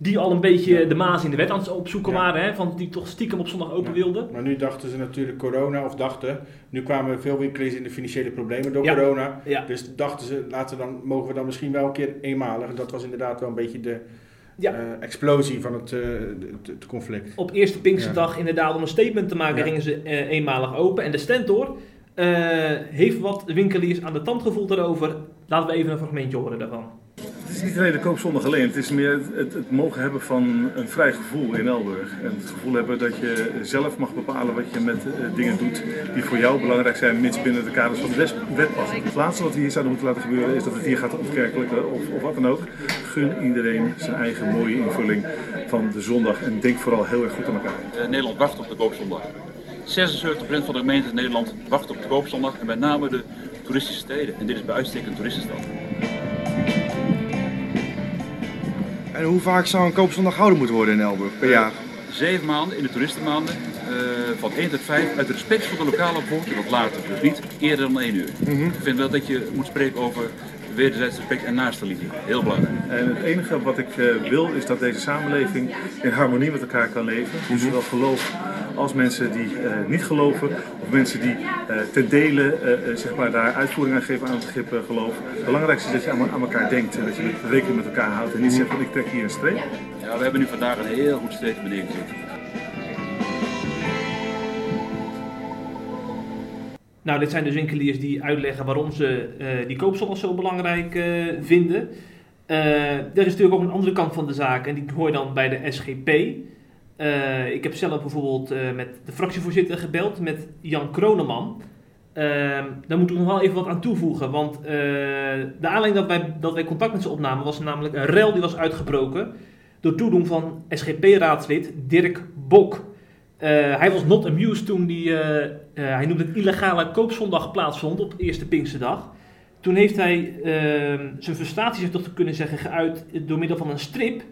die al een beetje de maas in de wet aan het opzoeken Ja. waren. Hè, van die toch stiekem op zondag open wilden. Maar nu dachten ze natuurlijk corona, of dachten, nu kwamen veel winkeliers in de financiële problemen door corona. Dus dachten ze, laten we dan, mogen we dan misschien wel een keer eenmalig. En dat was inderdaad wel een beetje de Ja. eh, explosie van het, eh, het, het conflict. Op eerste Pinksterdag inderdaad om een statement te maken gingen ze eh, eenmalig open. En de Stentor heeft wat winkeliers aan de tand gevoeld daarover. Laten we even een fragmentje horen daarvan. Het is niet alleen de koopzondag alleen, het is meer het, het, mogen hebben van een vrij gevoel in Elburg. En het gevoel hebben dat je zelf mag bepalen wat je met eh, dingen doet die voor jou belangrijk zijn, mits binnen de kaders van de wet passen. Het laatste wat we hier zouden moeten laten gebeuren is dat het hier gaat ontkerkelijken of, of wat dan ook. Gun iedereen zijn eigen mooie invulling van de zondag en denk vooral heel erg goed aan elkaar. Eh, Nederland wacht op de koopzondag. 76% van de gemeenten in Nederland wacht op de koopzondag en met name de toeristische steden. En dit is bij uitstek een toeristenstad. En hoe vaak zou een koopzondag gehouden moeten worden in Elburg per jaar? Zeven maanden in de toeristenmaanden, eh, van 1 tot 5, uit respect voor de lokale bevolking wat later. Dus niet eerder dan 1 uur. Ik vind wel dat je moet spreken over wederzijds respect en naastenliefde. Heel belangrijk. En het enige wat ik eh, wil is dat deze samenleving in harmonie met elkaar kan leven. Dus zowel geloof als mensen die eh, niet geloven, of mensen die eh, ten dele zeg maar daar uitvoering aan geven aan het begrip geloof. Het belangrijkste is dat je aan, aan elkaar denkt en dat je rekening met elkaar houdt en niet zegt van ik trek hier een streep. Ja, we hebben nu vandaag een heel goed statement neergezet. Nou, dit zijn dus winkeliers die uitleggen waarom ze eh, die koopzondag zo belangrijk eh, vinden. Eh, er is natuurlijk ook een andere kant van de zaak en die hoor je dan bij de SGP. Ik heb zelf bijvoorbeeld met de fractievoorzitter gebeld, met Jan Kroneman. Ehm, daar moet ik nog wel even wat aan toevoegen, want de aanleiding dat wij, dat wij contact met ze opnamen was namelijk een rel die was uitgebroken door toedoen van SGP-raadslid Dirk Bok. Eh, hij was not amused toen die, eh, eh, hij noemde het illegale koopzondag plaatsvond op eerste Pinksterdag. Toen heeft hij ehm, zijn frustratie, ik toch kunnen zeggen, geuit door middel van een strip.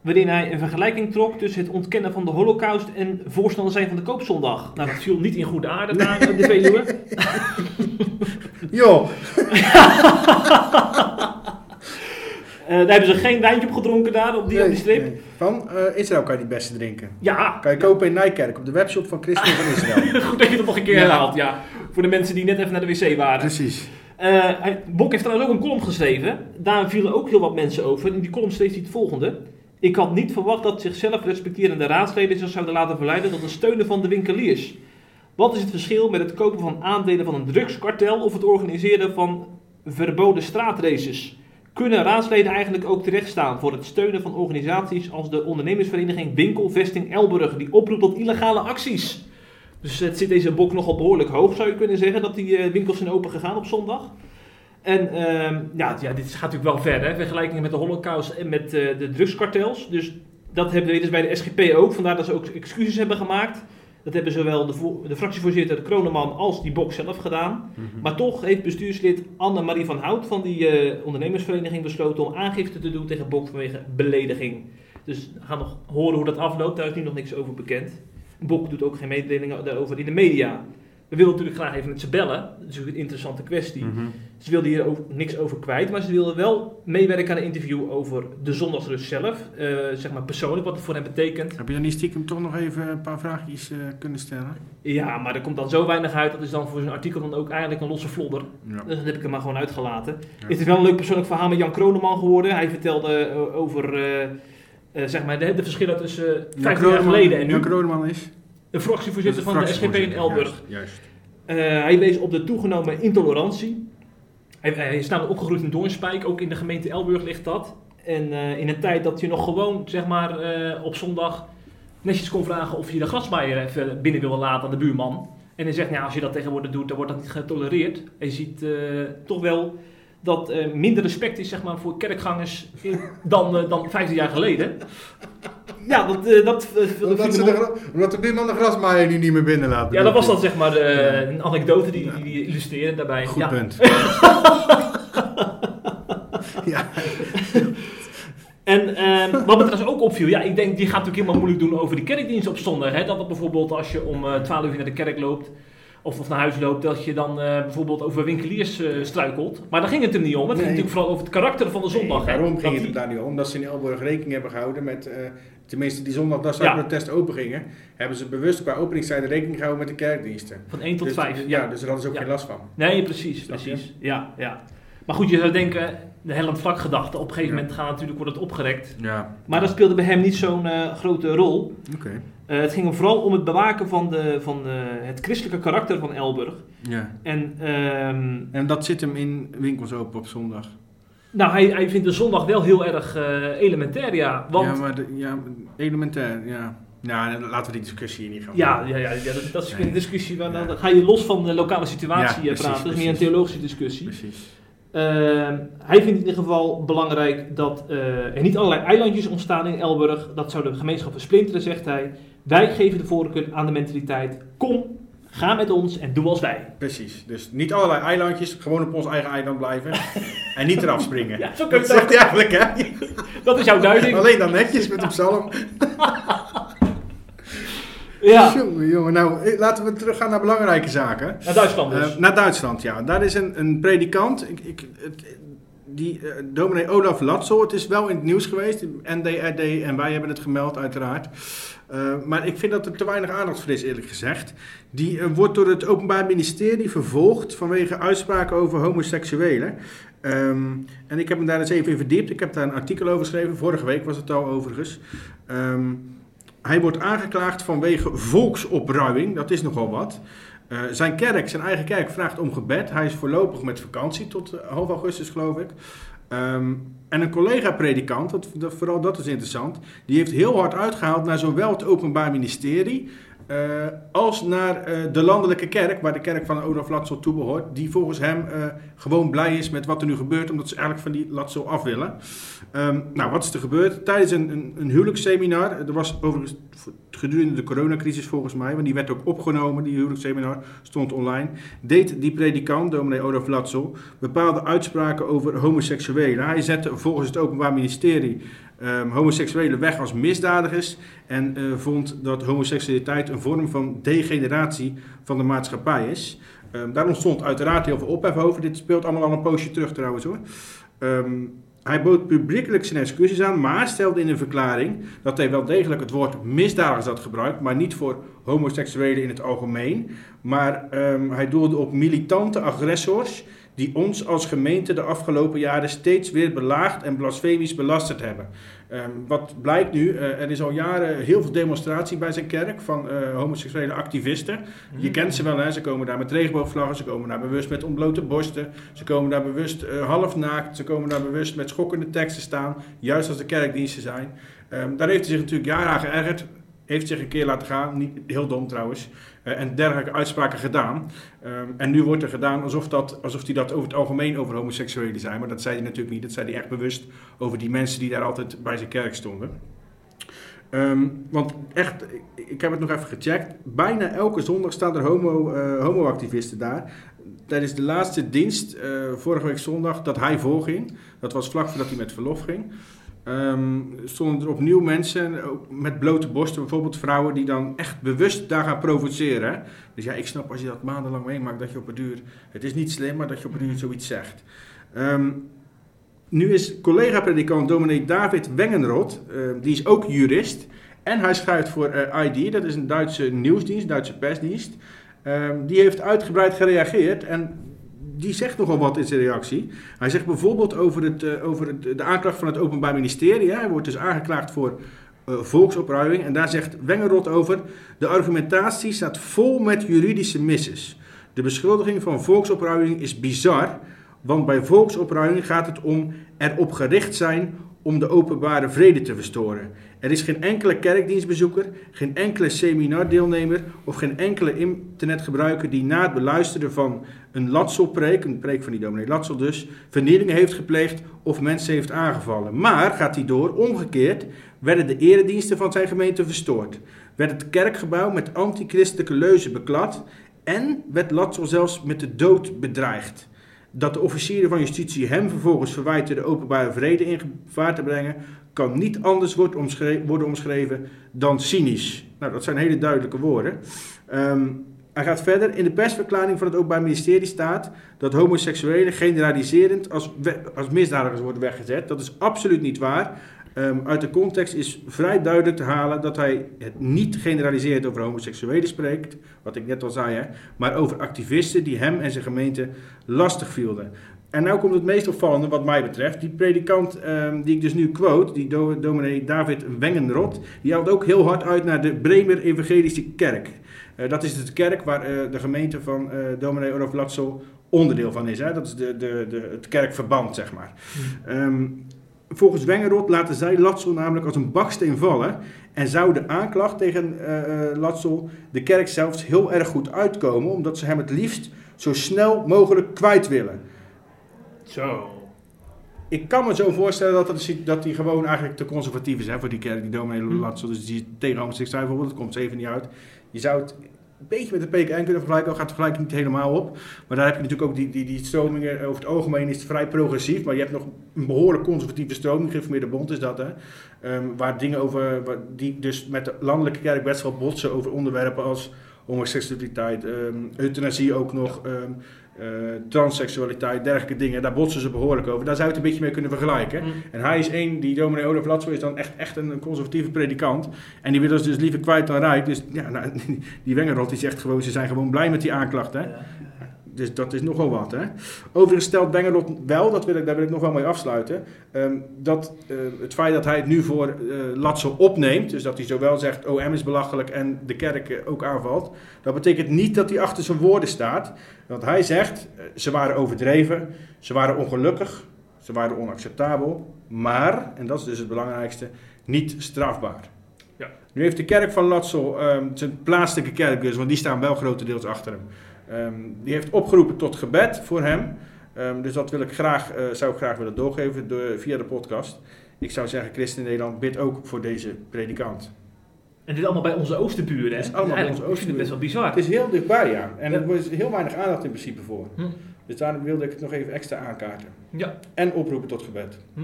Waarin hij een vergelijking trok tussen het ontkennen van de holocaust en voorstander zijn van de koopzondag. Nou, dat viel niet in goede aarde daar op de Veluwe. Eh, daar hebben ze geen wijntje op gedronken daar op die, op die strip. Nee. Van eh, Israël kan je die beste drinken. Ja, Kan je kopen in Nijkerk op de webshop van Christen van Israël. goed dat je dat nog een keer Ja. herhaalt. Ja. Voor de mensen die net even naar de wc waren. Precies. Eh, Bok heeft trouwens ook een column geschreven. Daar vielen ook heel wat mensen over. In die column schreef hij het volgende. Ik had niet verwacht dat zichzelf respecterende raadsleden zich zouden laten verleiden tot het steunen van de winkeliers. Wat is het verschil met het kopen van aandelen van een drugskartel of het organiseren van verboden straatraces? Kunnen raadsleden eigenlijk ook terechtstaan voor het steunen van organisaties als de ondernemersvereniging Winkelvesting Elburg, die oproept tot illegale acties? Dus het zit deze bok nogal behoorlijk hoog, zou je kunnen zeggen, dat die eh, winkels zijn open gegaan op zondag. En ehm, ja, ja, dit gaat natuurlijk wel ver, hè? vergelijkingen met de holocaust en met eh, de drugskartels. Dus dat hebben we dus bij de SGP ook, vandaar dat ze ook excuses hebben gemaakt. Dat hebben zowel de, de fractievoorzitter, de Kroneman, als die bok zelf gedaan. Maar toch heeft bestuurslid Anne-Marie van Hout van die eh, ondernemersvereniging besloten om aangifte te doen tegen Bok vanwege belediging. Dus we gaan nog horen hoe dat afloopt, daar is nu nog niks over bekend. Bok doet ook geen mededelingen daarover in de media. We willen natuurlijk graag even met ze bellen, dat is natuurlijk een interessante kwestie. Ze wilden hier ook niks over kwijt, maar ze wilden wel meewerken aan een interview over de zondagsrust zelf. eh, zeg maar persoonlijk, wat het voor hen betekent. Heb je dan niet stiekem toch nog even een paar vraagjes eh, kunnen stellen? Ja, maar er komt dan zo weinig uit, dat is dan voor zo'n artikel dan ook eigenlijk een losse vlodder. Ja. Dus dat heb ik er maar gewoon uitgelaten. Ja. Het is wel een leuk persoonlijk verhaal met Jan Kroneman geworden. Hij vertelde eh, over zeg maar de, de verschillen tussen uh, 15 jaar geleden en nu. Jan Kroneman is? De fractievoorzitter van de SGP in Elburg. Juist. juist. Eh, hij wees op de toegenomen intolerantie. Hij, hij is namelijk opgegroeid in Doornspijk, ook in de gemeente Elburg ligt dat. En eh, in een tijd dat je nog gewoon, zeg maar, eh, op zondag netjes kon vragen of je de grasmaaier even binnen wilde laten aan de buurman. En hij zegt, nou, als je dat tegenwoordig doet, dan wordt dat niet getolereerd. En je ziet toch wel dat eh, minder respect is zeg maar, voor kerkgangers in- dan, dan 15 jaar geleden. Ja, dat, eh, dat eh, wilde Omdat, ze de, omdat de buurman de grasmaaier die niet meer binnen laat. Ja, dat was dan zeg maar eh, een anekdote die, die, die illustreerde daarbij. Goed ja. punt. ja. En ehm, wat me trouwens ook opviel, ja, ik denk die gaat natuurlijk helemaal moeilijk doen over die kerkdienst op zondag. Hè? Dat het bijvoorbeeld als je om eh 12 uur naar de kerk loopt of, of naar huis loopt, dat je dan eh, bijvoorbeeld over winkeliers eh, struikelt. Maar daar ging het er niet om. Het ging Nee. natuurlijk vooral over het karakter van de zondag. hè. Daarom Dat ging het die- er daar niet om. Omdat ze in Elburg rekening hebben gehouden met, eh, tenminste die zondag dat ze Ja. protest open gingen, hebben ze bewust qua openingstijden rekening gehouden met de kerkdiensten. Van 1 tot Dus- 5. Ja, dus daar hadden ze ook Ja. geen last van. Nee, precies, precies. Ja, ja. Maar goed, je zou denken, de Helland Vlak gedachte, op een gegeven Ja. moment gaat natuurlijk wordt het opgerekt. Ja. Maar dat speelde bij hem niet zo'n eh, grote rol. Oké. Eh, het ging hem vooral om het bewaken van, de, van eh, het christelijke karakter van Elburg. Ja. En ehm, En dat zit hem in winkels open op zondag. Nou, hij, hij vindt de zondag wel heel erg eh, elementair, ja. Want Ja, maar de, ja, elementair, ja. Nou, laten we die discussie hier niet gaan Ja, ja, ja, ja, dat, dat is Nee. een discussie waar dan, Ja. dan ga je los van de lokale situatie eh, precies, praten. Dat is meer een theologische discussie. Precies. Ehm, hij vindt in ieder geval belangrijk dat eh, er niet allerlei eilandjes ontstaan in Elburg. Dat zou de gemeenschap versplinteren, zegt hij. Wij geven de voorkeur aan de mentaliteit. Kom, ga met ons en doe als wij. Precies. Dus niet allerlei eilandjes, gewoon op ons eigen eiland blijven. en niet eraf springen. Ja, zo kun je dat zegt hij eigenlijk, hè? Dat is jouw duiding. Alleen dan netjes met een psalm. Ja, Jongen, jongen. Nou, eh, laten we teruggaan naar belangrijke zaken. naar Duitsland dus. Eh, naar Duitsland, ja. Daar is een, een predikant, ik, ik, het, die eh, dominee Olaf Latzo. Het is wel in het nieuws geweest, NDRD en wij hebben het gemeld uiteraard. Eh, maar ik vind dat er te weinig aandacht voor is, eerlijk gezegd. Die eh, wordt door het Openbaar Ministerie vervolgd vanwege uitspraken over homoseksuelen. Ehm, en ik heb me daar eens even in verdiept. Ik heb daar een artikel over geschreven. Vorige week was het al overigens. Ehm, hij wordt aangeklaagd vanwege volksopruiming. Dat is nogal wat. Eh, zijn kerk, zijn eigen kerk, vraagt om gebed. Hij is voorlopig met vakantie tot half augustus, geloof ik. Ehm, en een collega-predikant, vooral dat is interessant, die heeft heel hard uitgehaald naar zowel het Openbaar Ministerie eh, als naar eh, de landelijke kerk, waar de kerk van Olaf Latzel toe behoort, die volgens hem eh, gewoon blij is met wat er nu gebeurt, omdat ze eigenlijk van die Latzel af willen. Ehm, nou, wat is er gebeurd? Tijdens een, een, een huwelijksseminar, er was overigens gedurende de coronacrisis volgens mij, want die werd ook opgenomen, die huwelijksseminar stond online, deed die predikant, dominee Olaf Latzel, bepaalde uitspraken over homoseksuelen. Hij zette volgens het Openbaar Ministerie ehm, homoseksuelen weg als misdadigers en eh, vond dat homoseksualiteit een vorm van degeneratie van de maatschappij is. Ehm, daar ontstond uiteraard heel veel ophef over. Dit speelt allemaal al een poosje terug trouwens hoor. Ehm, hij bood publiekelijk zijn excuses aan, maar stelde in een verklaring dat hij wel degelijk het woord misdadigers had gebruikt, maar niet voor homoseksuelen in het algemeen. Maar hij doelde op militante agressors die ons als gemeente de afgelopen jaren steeds weer belaagd en blasfemisch belasterd hebben. Ehm, wat blijkt nu, eh, er is al jaren heel veel demonstratie bij zijn kerk van eh, homoseksuele activisten. Je kent ze wel, hè? ze komen daar met regenboogvlaggen, ze komen daar bewust met ontblote borsten, ze komen daar bewust eh, half naakt, ze komen daar bewust met schokkende teksten staan, juist als de kerkdiensten zijn. Ehm, daar heeft hij zich natuurlijk jaren aan geërgerd, heeft zich een keer laten gaan, niet heel dom trouwens, eh, en dergelijke uitspraken gedaan. Ehm, en nu wordt er gedaan alsof, dat, alsof hij dat over het algemeen over homoseksuelen zijn, maar dat zei hij natuurlijk niet, dat zei hij echt bewust over die mensen die daar altijd bij zijn kerk stonden. Ehm, want echt, ik, heb het nog even gecheckt. Bijna elke zondag staan er homo, eh, homoactivisten daar. Tijdens de laatste dienst, eh, vorige week zondag, dat hij voorging. Dat was vlak voordat hij met verlof ging. Ehm, stonden er opnieuw mensen ook met blote borsten. Bijvoorbeeld vrouwen die dan echt bewust daar gaan provoceren. Dus ja, ik snap als je dat maandenlang meemaakt dat je op het duur... Het is niet slim, maar dat je op het duur zoiets zegt. Ehm, nu is collega-predikant dominee David Wengenrot, eh, die is ook jurist. En hij schrijft voor eh, ID, dat is een Duitse nieuwsdienst, Duitse persdienst. Ehm, die heeft uitgebreid gereageerd en die zegt nogal wat in zijn reactie. Hij zegt bijvoorbeeld over, het, eh, over de aanklacht van het Openbaar Ministerie. Hij wordt dus aangeklaagd voor eh, volksopruiming. En daar zegt Wengerot over... De argumentatie staat vol met juridische misses. De beschuldiging van volksopruiming is bizar... Want bij volksopruiming gaat het om erop gericht zijn om de openbare vrede te verstoren. Er is geen enkele kerkdienstbezoeker, geen enkele seminardeelnemer of geen enkele internetgebruiker die na het beluisteren van een Latselpreek, een preek van die dominee Latsel dus, vernielingen heeft gepleegd of mensen heeft aangevallen. Maar, gaat hij door, omgekeerd werden de erediensten van zijn gemeente verstoord. Werd het kerkgebouw met antichristelijke leuzen beklad en werd Latsel zelfs met de dood bedreigd. Dat de officieren van justitie hem vervolgens verwijten de openbare vrede in gevaar te brengen, kan niet anders worden, omschreven, dan cynisch. Nou, dat zijn hele duidelijke woorden. Ehm, hij gaat verder. In de persverklaring van het Openbaar Ministerie staat dat homoseksuelen generaliserend als, als misdadigers worden weggezet. Dat is absoluut niet waar. Ehm, uit de context is vrij duidelijk te halen dat hij het niet generaliseerd over homoseksuelen spreekt, wat ik net al zei, hè, maar over activisten die hem en zijn gemeente lastig vielden. En nou komt het meest opvallende wat mij betreft. Die predikant ehm, die ik dus nu quote, die do- dominee David Wengenrot, die haalt ook heel hard uit naar de Bremer Evangelische Kerk. Eh, dat is de kerk waar eh, de gemeente van eh dominee Olof Latzel onderdeel van is. Hè? Dat is de, de, de, het kerkverband, zeg maar. Ehm, volgens Wengerot laten zij Latzel namelijk als een baksteen vallen. En zou de aanklacht tegen Latzel de kerk zelfs heel erg goed uitkomen, omdat ze hem het liefst zo snel mogelijk kwijt willen. Zo. Ik kan me zo voorstellen dat, dat, dat hij gewoon eigenlijk te conservatief is hè, voor die kerk, die dominee Hm. Latzel. Dus die tegen homoseksualiteit bijvoorbeeld, dat komt zeven niet uit. Je zou het een beetje met de PKN kunnen vergelijken, al gaat de vergelijking niet helemaal op. Maar daar heb je natuurlijk ook die, die, die stromingen, over het algemeen is het vrij progressief, maar je hebt nog een behoorlijk conservatieve stroming, Gereformeerde Bond is dat hè. Ehm, waar dingen over, waar, die dus met de landelijke kerk best wel botsen over onderwerpen als homoseksualiteit, ehm, euthanasie ook nog, ehm, eh, transseksualiteit, dergelijke dingen. Daar botsen ze behoorlijk over. Daar zou je het een beetje mee kunnen vergelijken. Mm. En hij is één, die dominee Olaf Latzo is dan echt, echt een conservatieve predikant. En die wil ze dus liever kwijt dan rijk. Dus ja, nou, die Wengerot die zegt gewoon, ze zijn gewoon blij met die aanklacht. Hè? Dus dat is nogal wat. Hè? Overigens stelt Bengerot wel, dat wil ik, daar wil ik nog wel mee afsluiten, ehm, dat eh, het feit dat hij het nu voor Latso opneemt, dus dat hij zowel zegt OM is belachelijk en de kerk eh, ook aanvalt, dat betekent niet dat hij achter zijn woorden staat. Want hij zegt, ze waren overdreven, ze waren ongelukkig, ze waren onacceptabel, maar, en dat is dus het belangrijkste, niet strafbaar. Ja. Nu heeft de kerk van Latsel, ehm, zijn plaatselijke kerk dus, want die staan wel grotendeels achter hem, ehm, die heeft opgeroepen tot gebed voor hem. Ehm, dus dat wil ik graag, eh, zou ik graag willen doorgeven door, via de podcast. Ik zou zeggen, Christen in Nederland, bid ook voor deze predikant. En dit allemaal bij onze oosterburen, hè? Het is allemaal bij onze Ik vind het best wel bizar. Het is heel dichtbij, ja. En Ja. er is heel weinig aandacht in principe voor. Hm. Dus daarom wilde ik het nog even extra aankaarten. Ja. En oproepen tot gebed. Hm.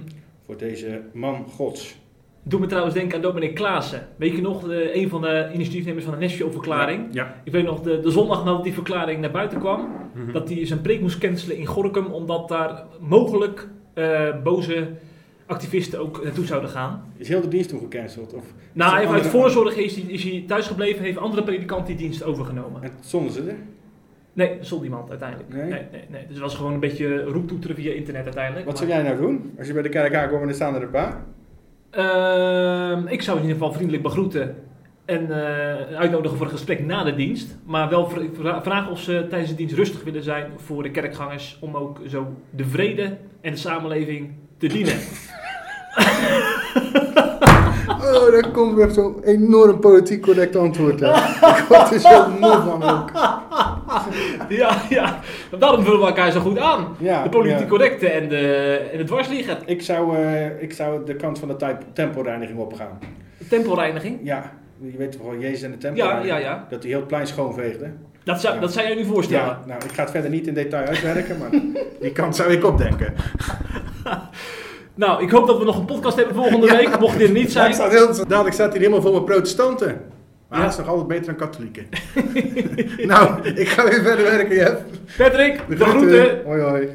Voor deze man gods. Doe me trouwens denken aan dominee Klaassen. Weet je nog, de, een van de initiatiefnemers van de Nestje-verklaring? Ja. Ik weet nog, de, de zondag nadat die verklaring naar buiten kwam, Mhm. dat hij zijn preek moest cancelen in Gorkum, omdat daar mogelijk eh, boze activisten ook naartoe zouden gaan. Is heel de dienst toen gecanceld? Of Nou, even uit voorzorg is hij, is hij thuisgebleven, heeft andere predikant die dienst overgenomen. En zonden ze er? Nee, er stond niemand uiteindelijk. Nee? Nee, nee, nee. Dus het was gewoon een beetje roeptoeteren via internet uiteindelijk. Wat Maar- zou jij nou doen? Als je bij de kerk aankomt en er staan er een paar? Ehm, ik zou in ieder geval vriendelijk begroeten en eh, uitnodigen voor een gesprek na de dienst. Maar wel vra- vra- vragen of ze tijdens de dienst rustig willen zijn voor de kerkgangers. Om ook zo de vrede en de samenleving te dienen. Oh, daar komt weer zo'n enorm politiek correct antwoord. Hè. ik word er zo moe van ook. ja, ja. Daarom vullen we elkaar zo goed aan. Ja, de politiek ja. correcte en de, en de dwarsligger. Ik zou, eh, ik zou de kant van de type- temporeiniging opgaan. Temporeiniging. Ja, je weet toch wel, Jezus en de Ja, temporeiniging. ja, ja. Dat hij heel het plein schoonveegde. Dat zou, Ja. dat zou jij nu voorstellen. Ja, nou, ik ga het verder niet in detail uitwerken, maar die kant zou ik opdenken. Nou, ik hoop dat we nog een podcast hebben volgende Ja. week. Mocht dit niet Ja, ik zijn. sta heel, dadelijk staat hij helemaal vol met protestanten. Maar Ja. dat is nog altijd beter dan katholieken. nou, ik ga weer verder werken, Jeff. Patrick, de groeten. groeten. Hoi, hoi.